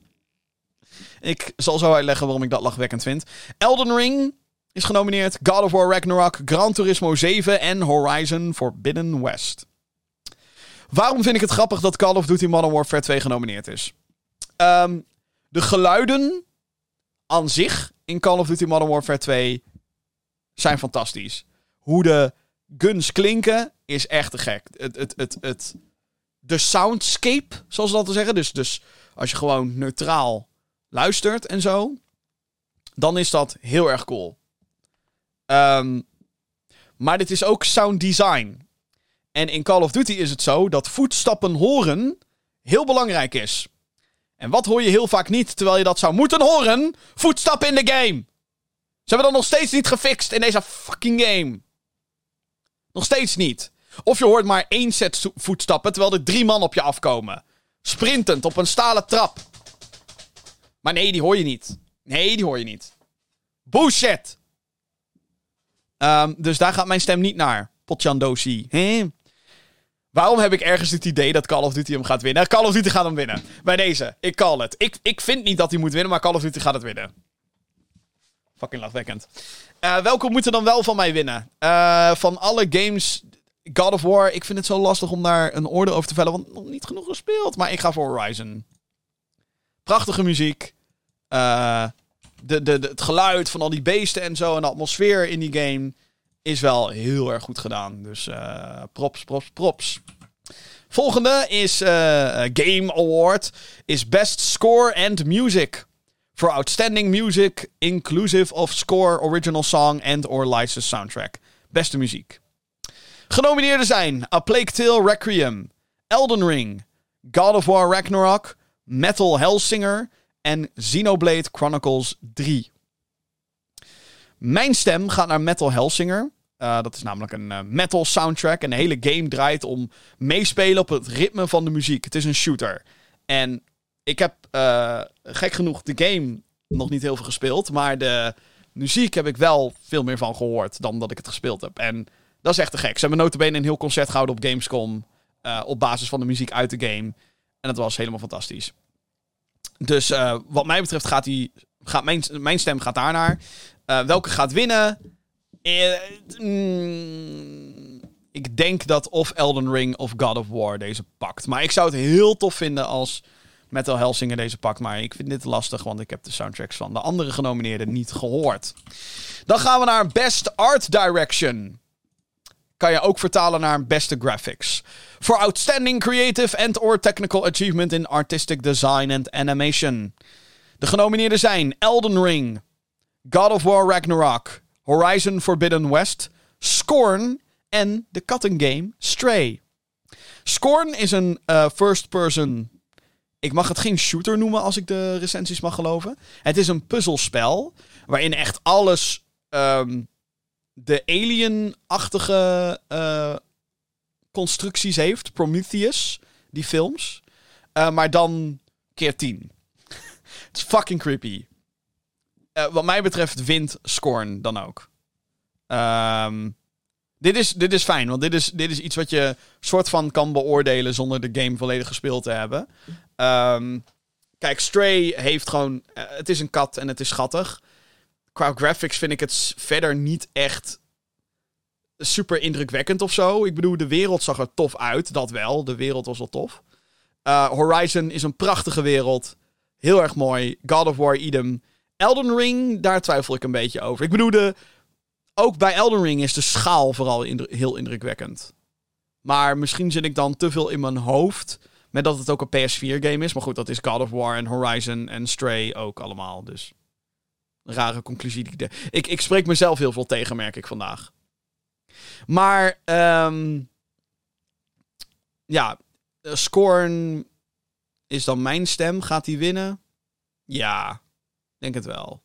ik zal zo uitleggen waarom ik dat lachwekkend vind. Elden Ring is genomineerd. God of War Ragnarok, Gran Turismo 7 en Horizon Forbidden West. Waarom vind ik het grappig dat Call of Duty Modern Warfare 2 genomineerd is? Um, de geluiden aan zich in Call of Duty Modern Warfare 2 zijn fantastisch. Hoe de guns klinken is echt te gek. Het, het, het, het, de soundscape, zoals ze dat te zeggen. Dus, dus als je gewoon neutraal luistert en zo, dan is dat heel erg cool. Um, maar dit is ook sound design. En in Call of Duty is het zo dat voetstappen horen heel belangrijk is. En wat hoor je heel vaak niet, terwijl je dat zou moeten horen? Voetstappen in de game. Ze hebben dat nog steeds niet gefixt in deze fucking game. Nog steeds niet. Of je hoort maar één set voetstappen, terwijl er drie man op je afkomen. Sprintend op een stalen trap. Maar nee, die hoor je niet. Nee, die hoor je niet. Bullshit! Um, dus daar gaat mijn stem niet naar. Potjandosi. Waarom heb ik ergens het idee dat Call of Duty hem gaat winnen? Call of Duty gaat hem winnen. Bij deze. Ik call het. Ik, ik vind niet dat hij moet winnen, maar Call of Duty gaat het winnen. Fucking lachwekkend. Uh, welke moeten dan wel van mij winnen? Uh, van alle games... God of War, ik vind het zo lastig om daar een orde over te vellen, want nog niet genoeg gespeeld. Maar ik ga voor Horizon. Prachtige muziek. Uh, de, de, de, het geluid van al die beesten en zo en de atmosfeer in die game is wel heel erg goed gedaan. Dus uh, props, props, props. Volgende is uh, Game Award. Is Best Score and Music. For Outstanding Music, inclusive of score, original song and or licensed soundtrack. Beste muziek. Genomineerden zijn A Plague Tale Requiem, Elden Ring, God of War Ragnarok, Metal Hellsinger en Xenoblade Chronicles 3. Mijn stem gaat naar Metal Hellsinger. Uh, dat is namelijk een uh, metal soundtrack. En de hele game draait om meespelen op het ritme van de muziek. Het is een shooter. En ik heb uh, gek genoeg de game nog niet heel veel gespeeld. Maar de muziek heb ik wel veel meer van gehoord dan dat ik het gespeeld heb. En dat is echt te gek. Ze hebben notabene een heel concert gehouden op Gamescom. op basis van de muziek uit de game. En dat was helemaal fantastisch. Dus wat mij betreft gaat, die, gaat mijn, mijn stem gaat daarnaar. Uh, welke gaat winnen? Uh, mm, ik denk dat of Elden Ring of God of War deze pakt. Maar ik zou het heel tof vinden als Metal Hellsinger deze pakt. Maar ik vind dit lastig, want ik heb de soundtracks van de andere genomineerden niet gehoord. Dan gaan we naar Best Art Direction. Kan je ook vertalen naar beste graphics. For outstanding creative and or technical achievement in artistic design and animation. De genomineerden zijn Elden Ring, God of War Ragnarok, Horizon Forbidden West, Scorn en de cutting game Stray. Scorn is een uh, first-person. Ik mag het geen shooter noemen als ik de recensies mag geloven. Het is een puzzelspel waarin echt alles um, de alien-achtige uh, constructies heeft. Prometheus, die films. Uh, maar dan keer tien. [laughs] Het is fucking creepy. Eh, wat mij betreft wint Scorn dan ook. Ehm, dit, is, dit is fijn, want dit is, dit is iets wat je soort van kan beoordelen zonder de game volledig gespeeld te hebben. Ehm, kijk, Stray heeft gewoon. eh, het is een kat en het is schattig. Qua graphics vind ik het verder niet echt super indrukwekkend of zo. Ik bedoel, de wereld zag er tof uit. Dat wel. De wereld was wel tof. Eh, Horizon is een prachtige wereld. Heel erg mooi. God of War, idem. Elden Ring, daar twijfel ik een beetje over. Ik bedoel, de, ook bij Elden Ring is de schaal vooral heel indrukwekkend. Maar misschien zit ik dan te veel in mijn hoofd met dat het ook een PS4-game is. Maar goed, dat is God of War en Horizon en Stray ook allemaal. Dus een rare conclusie. die ik de- Ik, ik spreek mezelf heel veel tegen, merk ik vandaag. Maar, ehm ja, eh, Scorn is dan mijn stem. Gaat hij winnen? Ja, denk het wel.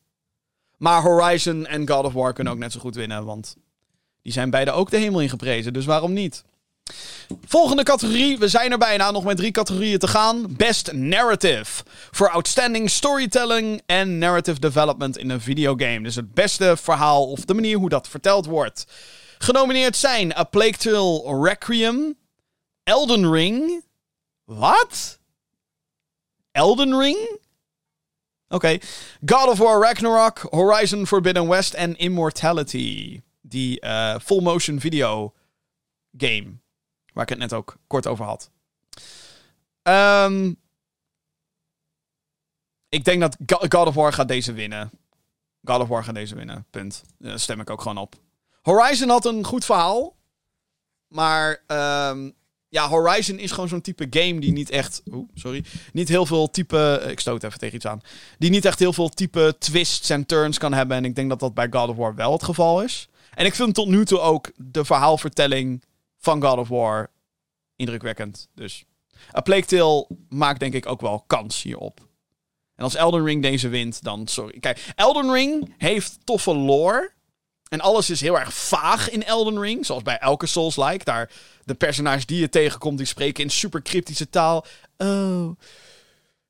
Maar Horizon en God of War kunnen ook net zo goed winnen, want die zijn beide ook de hemel ingeprezen, dus waarom niet? Volgende categorie, we zijn er bijna, nog met drie categorieën te gaan. Best Narrative. Voor outstanding storytelling en narrative development in een videogame. Dus het beste verhaal of de manier hoe dat verteld wordt. Genomineerd zijn A Plague Tale Requiem, Elden Ring. Wat? Elden Ring? Oké. God of War Ragnarok, Horizon Forbidden West en Immortality. Die eh, full motion video game. Waar ik het net ook kort over had. Ehm, ik denk dat Go- God of War gaat deze winnen. God of War gaat deze winnen. Punt. Daar stem ik ook gewoon op. Horizon had een goed verhaal. Maar ehm, ja, Horizon is gewoon zo'n type game die niet echt. Oeh, sorry. Niet heel veel type. Ik stoot even tegen iets aan. Die niet echt heel veel type twists en turns kan hebben. En ik denk dat dat bij God of War wel het geval is. En ik vind tot nu toe ook de verhaalvertelling van God of War indrukwekkend. Dus A Plague Tale maakt denk ik ook wel kans hierop. En als Elden Ring deze wint, dan sorry. Kijk, Elden Ring heeft toffe lore. En alles is heel erg vaag in Elden Ring. Zoals bij elke Souls-like. Daar de personages die je tegenkomt, die spreken in super cryptische taal. Oh,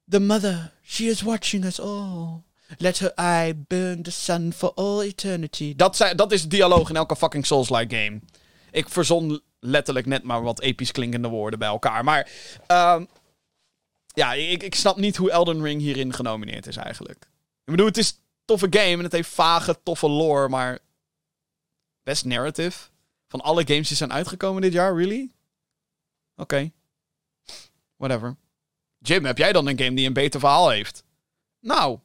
the mother, she is watching us all. Let her eye burn the sun for all eternity. Dat, zei, dat is dialoog in elke fucking Souls-like game. Ik verzon letterlijk net maar wat episch klinkende woorden bij elkaar. Maar ehm, ja, ik, ik snap niet hoe Elden Ring hierin genomineerd is eigenlijk. Ik bedoel, het is een toffe game en het heeft vage, toffe lore, maar best narrative. Van alle games die zijn uitgekomen dit jaar, really? Oké. Whatever. Jim, heb jij dan een game die een beter verhaal heeft? Nou,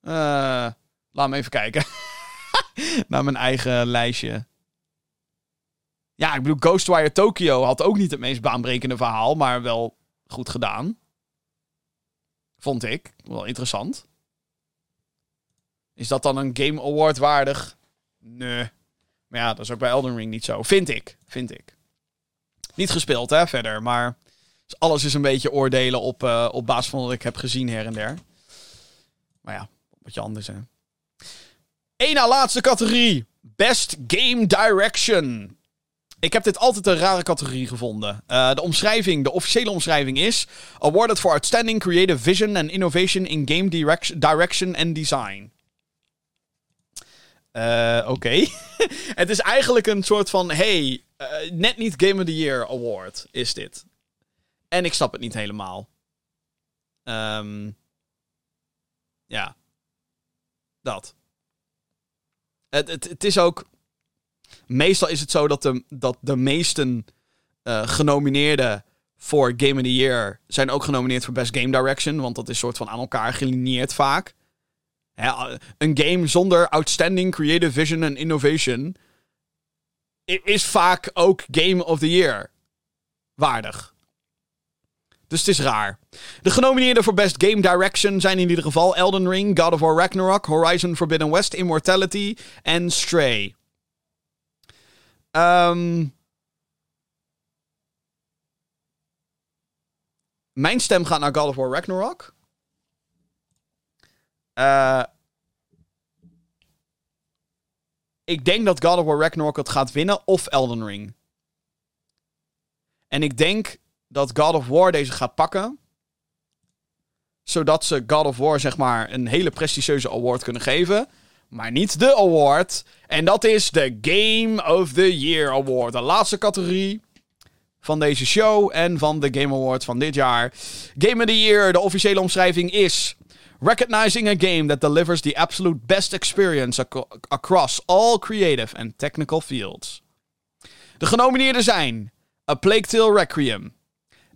eh, laat me even kijken. [laughs] Naar mijn eigen lijstje. Ja, ik bedoel, Ghostwire Tokyo had ook niet het meest baanbrekende verhaal, maar wel goed gedaan. Vond ik. Wel interessant. Is dat dan een Game Award waardig? Nee. Maar ja, dat is ook bij Elden Ring niet zo. Vind ik. Vind ik. Niet gespeeld, hè, verder. Maar dus alles is een beetje oordelen op, eh, op basis van wat ik heb gezien her en der. Maar ja, wat je anders, hè. Eén na laatste categorie. Best Game Direction. Ik heb dit altijd een rare categorie gevonden. Eh, de omschrijving, de officiële omschrijving is... Awarded for outstanding creative vision and innovation in game direction, direction and design. Eh, Oké. [laughs] het is eigenlijk een soort van... Hey, eh, net niet Game of the Year award is dit. En ik snap het niet helemaal. Ehm, ja. Dat. Het, het, het is ook... Meestal is het zo dat de, dat de meesten eh, genomineerden voor Game of the Year zijn ook genomineerd voor Best Game Direction. Want dat is soort van aan elkaar gelineerd vaak. Een game zonder outstanding creative vision en innovation is vaak ook Game of the Year waardig. Dus het is raar. De genomineerden voor Best Game Direction zijn in ieder geval Elden Ring, God of War Ragnarok, Horizon Forbidden West, Immortality en Stray. Ehm, mijn stem gaat naar God of War Ragnarok. Eh, ik denk dat God of War Ragnarok het gaat winnen of Elden Ring. En ik denk dat God of War deze gaat pakken. zodat ze God of War, zeg maar, een hele prestigieuze award kunnen geven. Maar niet de award. En dat is de Game of the Year Award. De laatste categorie van deze show en van de Game Awards van dit jaar. Game of the Year, de officiële omschrijving is... Recognizing a game that delivers the absolute best experience ac across all creative and technical fields. De genomineerden zijn A Plague Tale Requiem,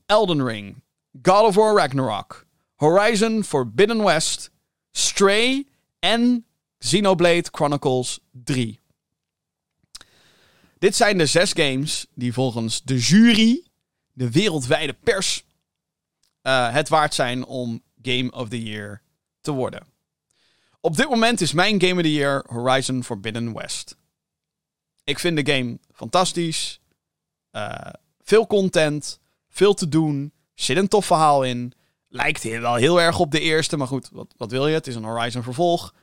Elden Ring, God of War Ragnarok, Horizon Forbidden West, Stray en Xenoblade Chronicles 3. Dit zijn de zes games die volgens de jury, de wereldwijde pers, uh, het waard zijn om Game of the Year te worden. Op dit moment is mijn Game of the Year Horizon Forbidden West. Ik vind de game fantastisch. Uh, veel content, veel te doen, zit een tof verhaal in. Lijkt wel heel erg op de eerste, maar goed, wat, wat wil je? Het is een Horizon vervolg.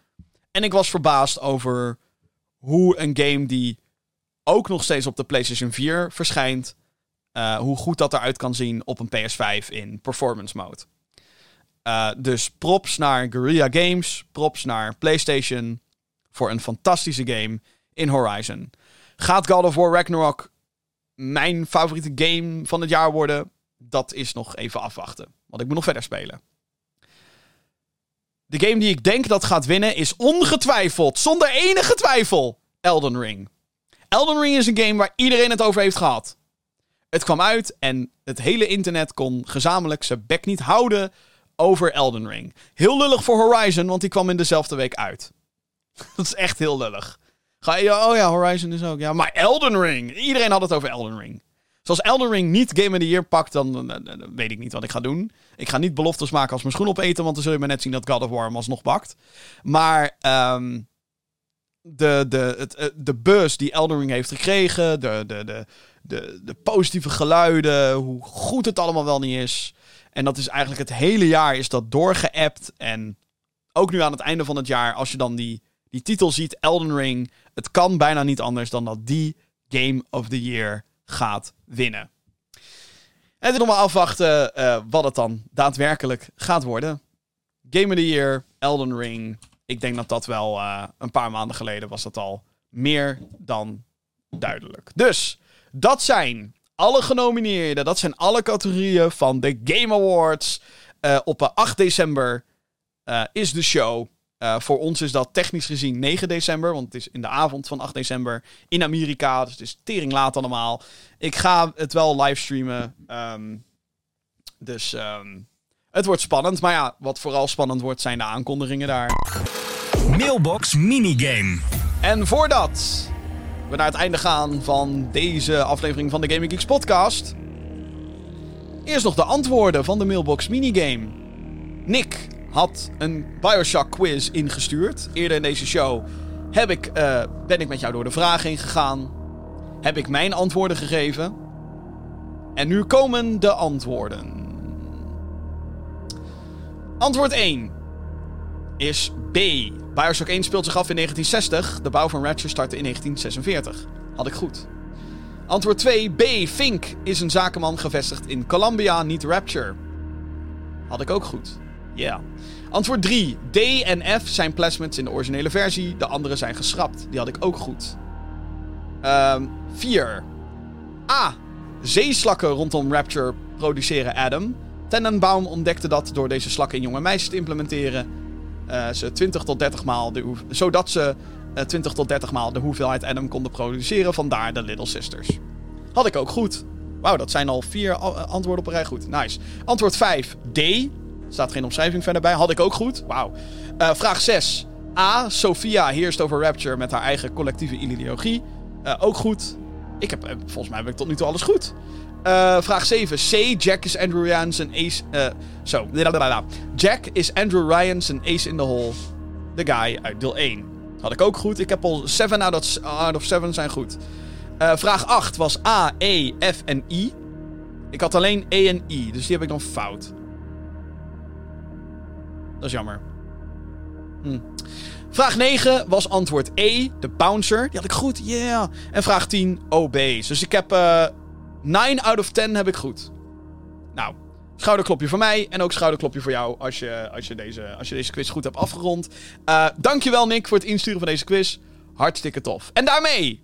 En ik was verbaasd over hoe een game die ook nog steeds op de PlayStation 4 verschijnt, uh, hoe goed dat eruit kan zien op een PS5 in performance mode. Uh, dus props naar Guerrilla Games, props naar PlayStation voor een fantastische game in Horizon. Gaat God of War Ragnarok mijn favoriete game van het jaar worden? Dat is nog even afwachten, want ik moet nog verder spelen. De game die ik denk dat gaat winnen is ongetwijfeld, zonder enige twijfel, Elden Ring. Elden Ring is een game waar iedereen het over heeft gehad. Het kwam uit en het hele internet kon gezamenlijk zijn bek niet houden over Elden Ring. Heel lullig voor Horizon, want die kwam in dezelfde week uit. [laughs] dat is echt heel lullig. Ga je, oh ja, Horizon is ook. Ja, maar Elden Ring. Iedereen had het over Elden Ring. Zoals Elden Ring niet Game of the Year pakt, dan, dan, weet ik niet wat ik ga doen. Ik ga niet beloftes maken als mijn schoen opeten, want dan zul je maar net zien dat God of War hem alsnog bakt. Maar um, de, de, het, eh, de buzz die Elden Ring heeft gekregen, de, de, de, de, de positieve geluiden, hoe goed het allemaal wel niet is. En dat is eigenlijk het hele jaar is dat doorgeappt. En ook nu aan het einde van het jaar, als je dan die, die titel ziet, Elden Ring. Het kan bijna niet anders dan dat die Game of the Year gaat winnen. En het nog maar afwachten uh, wat het dan daadwerkelijk gaat worden. Game of the Year, Elden Ring. Ik denk dat dat wel uh, een paar maanden geleden was dat al meer dan duidelijk. Dus dat zijn alle genomineerden. Dat zijn alle categorieën van de Game Awards. Uh, op 8 december is de show. Uh, voor ons is dat technisch gezien 9 december, want het is in de avond van 8 december in Amerika. Dus het is tering laat allemaal. Ik ga het wel livestreamen. Um, dus um, het wordt spannend. Maar ja, wat vooral spannend wordt zijn de aankondigingen daar. Mailbox Minigame. En voordat we naar het einde gaan van deze aflevering van de Gaming Geeks podcast... Eerst nog de antwoorden van de Mailbox Minigame. Nick, had een Bioshock quiz ingestuurd. Eerder in deze show heb ik, uh, ben ik met jou door de vragen heen gegaan. Heb ik mijn antwoorden gegeven. En nu komen de antwoorden. Antwoord 1 is B. Bioshock 1 speelt zich af in 1960. De bouw van Ratchet startte in 1946. Had ik goed. Antwoord 2. B. Fink is een zakenman gevestigd in Columbia, niet Rapture. Had ik ook goed. Ja. Antwoord 3. D en F zijn plasmids in de originele versie. De andere zijn geschrapt. Die had ik ook goed. 4. Um, A. Zeeslakken rondom Rapture produceren Adam. Tenenbaum ontdekte dat door deze slakken in jonge meisjes te implementeren. Uh, ze 20 tot 30 maal de zodat ze uh, 20 tot 30 maal de hoeveelheid Adam konden produceren. Vandaar de Little Sisters. Had ik ook goed. Wauw, dat zijn al vier antwoorden op een rij goed. Nice. Antwoord 5. D. Staat geen omschrijving verder bij. Had ik ook goed. Wauw. Vraag 6. A. Sophia heerst over Rapture met haar eigen collectieve ideologie. Ook goed. Ik heb, uh, volgens mij heb ik tot nu toe alles goed. vraag 7. C. Jack is Andrew Ryan zijn ace... Zo. Jack is Andrew Ryan zijn ace in the hole. De guy uit deel 1. Had ik ook goed. Ik heb al 7 out of, out of 7 zijn goed. vraag 8 was A, E, F en I. Ik had alleen E en I, dus die heb ik dan fout. Dat is jammer. Hm. Vraag 9 was antwoord E, de bouncer. Die had ik goed, yeah. En vraag 10, OB's. Dus ik heb uh, 9 out of 10 heb ik goed. Nou, Schouderklopje voor mij en ook schouderklopje voor jou als je, als je, deze, als je deze quiz goed hebt afgerond. Uh, dankjewel Nick voor het insturen van deze quiz. Hartstikke tof. En daarmee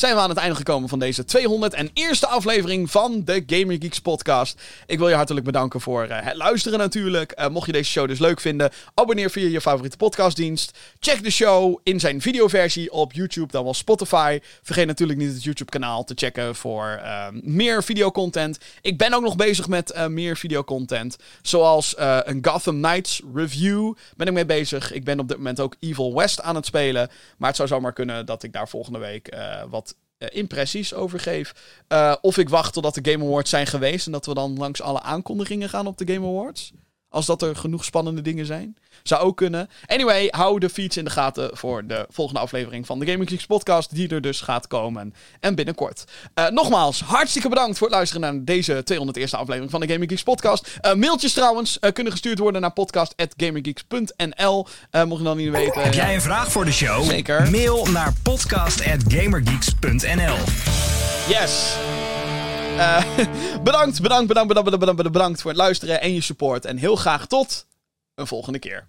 zijn we aan het einde gekomen van deze 201ste aflevering van de Gamer Geeks podcast. Ik wil je hartelijk bedanken voor uh, het luisteren natuurlijk. Uh, mocht je deze show dus leuk vinden, abonneer via je favoriete podcastdienst. Check de show in zijn videoversie op YouTube, dan wel Spotify. Vergeet natuurlijk niet het YouTube kanaal te checken voor uh, meer videocontent. Ik ben ook nog bezig met meer videocontent. Zoals een Gotham Knights review ben ik mee bezig. Ik ben op dit moment ook Evil West aan het spelen. Maar het zou zomaar kunnen dat ik daar volgende week wat uh, impressies over geef. Uh, of ik wacht totdat de Game Awards zijn geweest en dat we dan langs alle aankondigingen gaan op de Game Awards. Als dat er genoeg spannende dingen zijn. Zou ook kunnen. Anyway, hou de feeds in de gaten voor de volgende aflevering van de Gaming Geeks podcast. Die er dus gaat komen. En binnenkort. Uh, nogmaals, hartstikke bedankt voor het luisteren naar deze 201ste aflevering van de Gaming Geeks podcast. Uh, mailtjes trouwens uh, kunnen gestuurd worden naar podcast.gamergeeks.nl. mocht je dan niet weten. Heb jij een vraag voor de show? Zeker. Mail naar podcast.gamergeeks.nl Yes. [laughs] Uh, bedankt, bedankt, bedankt, bedankt, bedankt, bedankt voor het luisteren en je support. En heel graag tot een volgende keer.